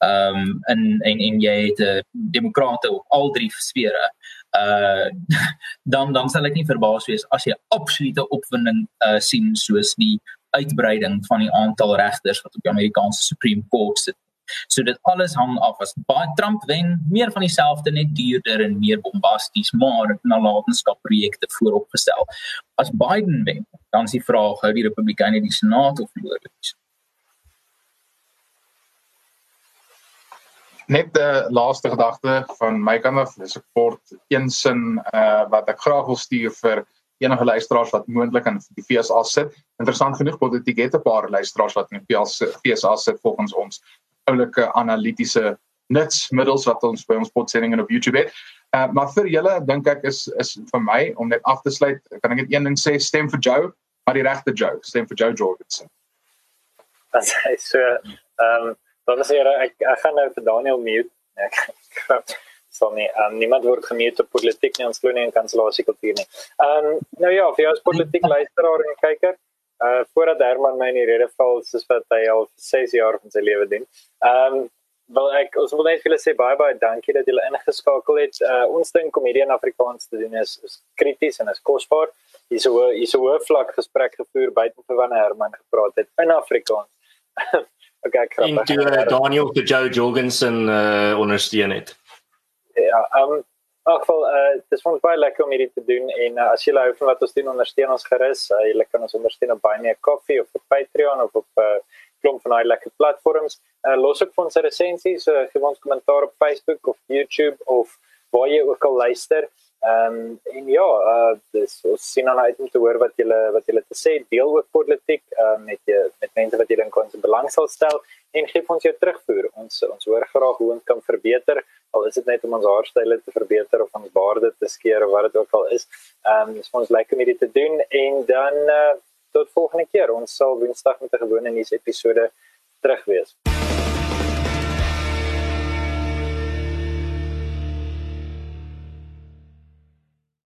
ehm um, in en en jy het 'n uh, demokrate op al drie sfere uh dan dan sal ek nie verbaas wees as jy absolute opwinding uh sien soos die uitbreiding van die aantal regters wat op die Amerikaanse Supreme Court sit. So dit alles hang af as baie Trump wen, meer van dieselfde net duurder en meer bombasties, maar nalatenskap projekte vooropgestel. As Biden wen, dan is die vraag hou die Republikeine die Senaat of verloor dit? Net 'n laaste gedagte van my kant af, dis 'n kort een sin uh wat ek graag wil stuur vir enige luisteraars wat moontlik in die FSA sit. Interessant genoeg word dit het 'n paar luisteraars wat in die FSA sit volgens ons oulike analitiese nutsmiddels wat ons by ons potsendinge op YouTube het. Uh maar vir julle dink ek is is vir my om net af te sluit, kan ek net een ding sê, stem vir Joe, maar die regte Joe, stem vir Joe Jorgensen. As hy so ehm um, Dan sê jy ek ek gaan nou vir Daniel mute. Ek sal nie um, niemand word gemute op politiek nie ons glo nie in kansellasie kultuur nie. Ehm um, nou ja, vir jou as politiek luisteraar en kyker, uh voordat Herman my in die rede val soos wat hy al 6 jaar van sy lewe doen. Ehm um, wel ek ons wil net vir julle sê baie baie dankie dat julle ingeskakel het. Uh ons ding komedie in Afrikaans te doen is, is krities en is kosbaar. Hier's 'n hier's 'n hoë vlak gesprek gevoer buite vir wanneer Herman gepraat het in Afrikaans. Okay, ek kan toe uh, Daniel vir Joe Jorgensen uh, ondersteun het. Ja, um, ag wel uh dis vir ons baie lekker om hierdie te doen en uh, as jy hou van wat ons doen ondersteun ons gerus. Uh, jy kan ons ondersteun op Buy Me a Coffee of op Patreon of op uh klomp van daai lekker platforms. Uh los ook vir ons resensies, uh, gee ons kommentaar op Facebook of YouTube of waar jy ook al luister. Ehm um, en ja, uh dis ons sien aan uit om te hoor wat julle wat julle te sê deel ook politiek uh, met jy met mense wat julle in kon belang sal stel en gee ons jou terugvoer. Ons ons hoor graag hoe ons kan verbeter. Al is dit net om ons haarstyle te verbeter of ons baarde te skeer of wat dit ook al is. Ehm um, vir ons lekker om dit te doen en dan uh tot volgende keer. Ons sal Woensdag met 'n gewone nuus episode terug wees.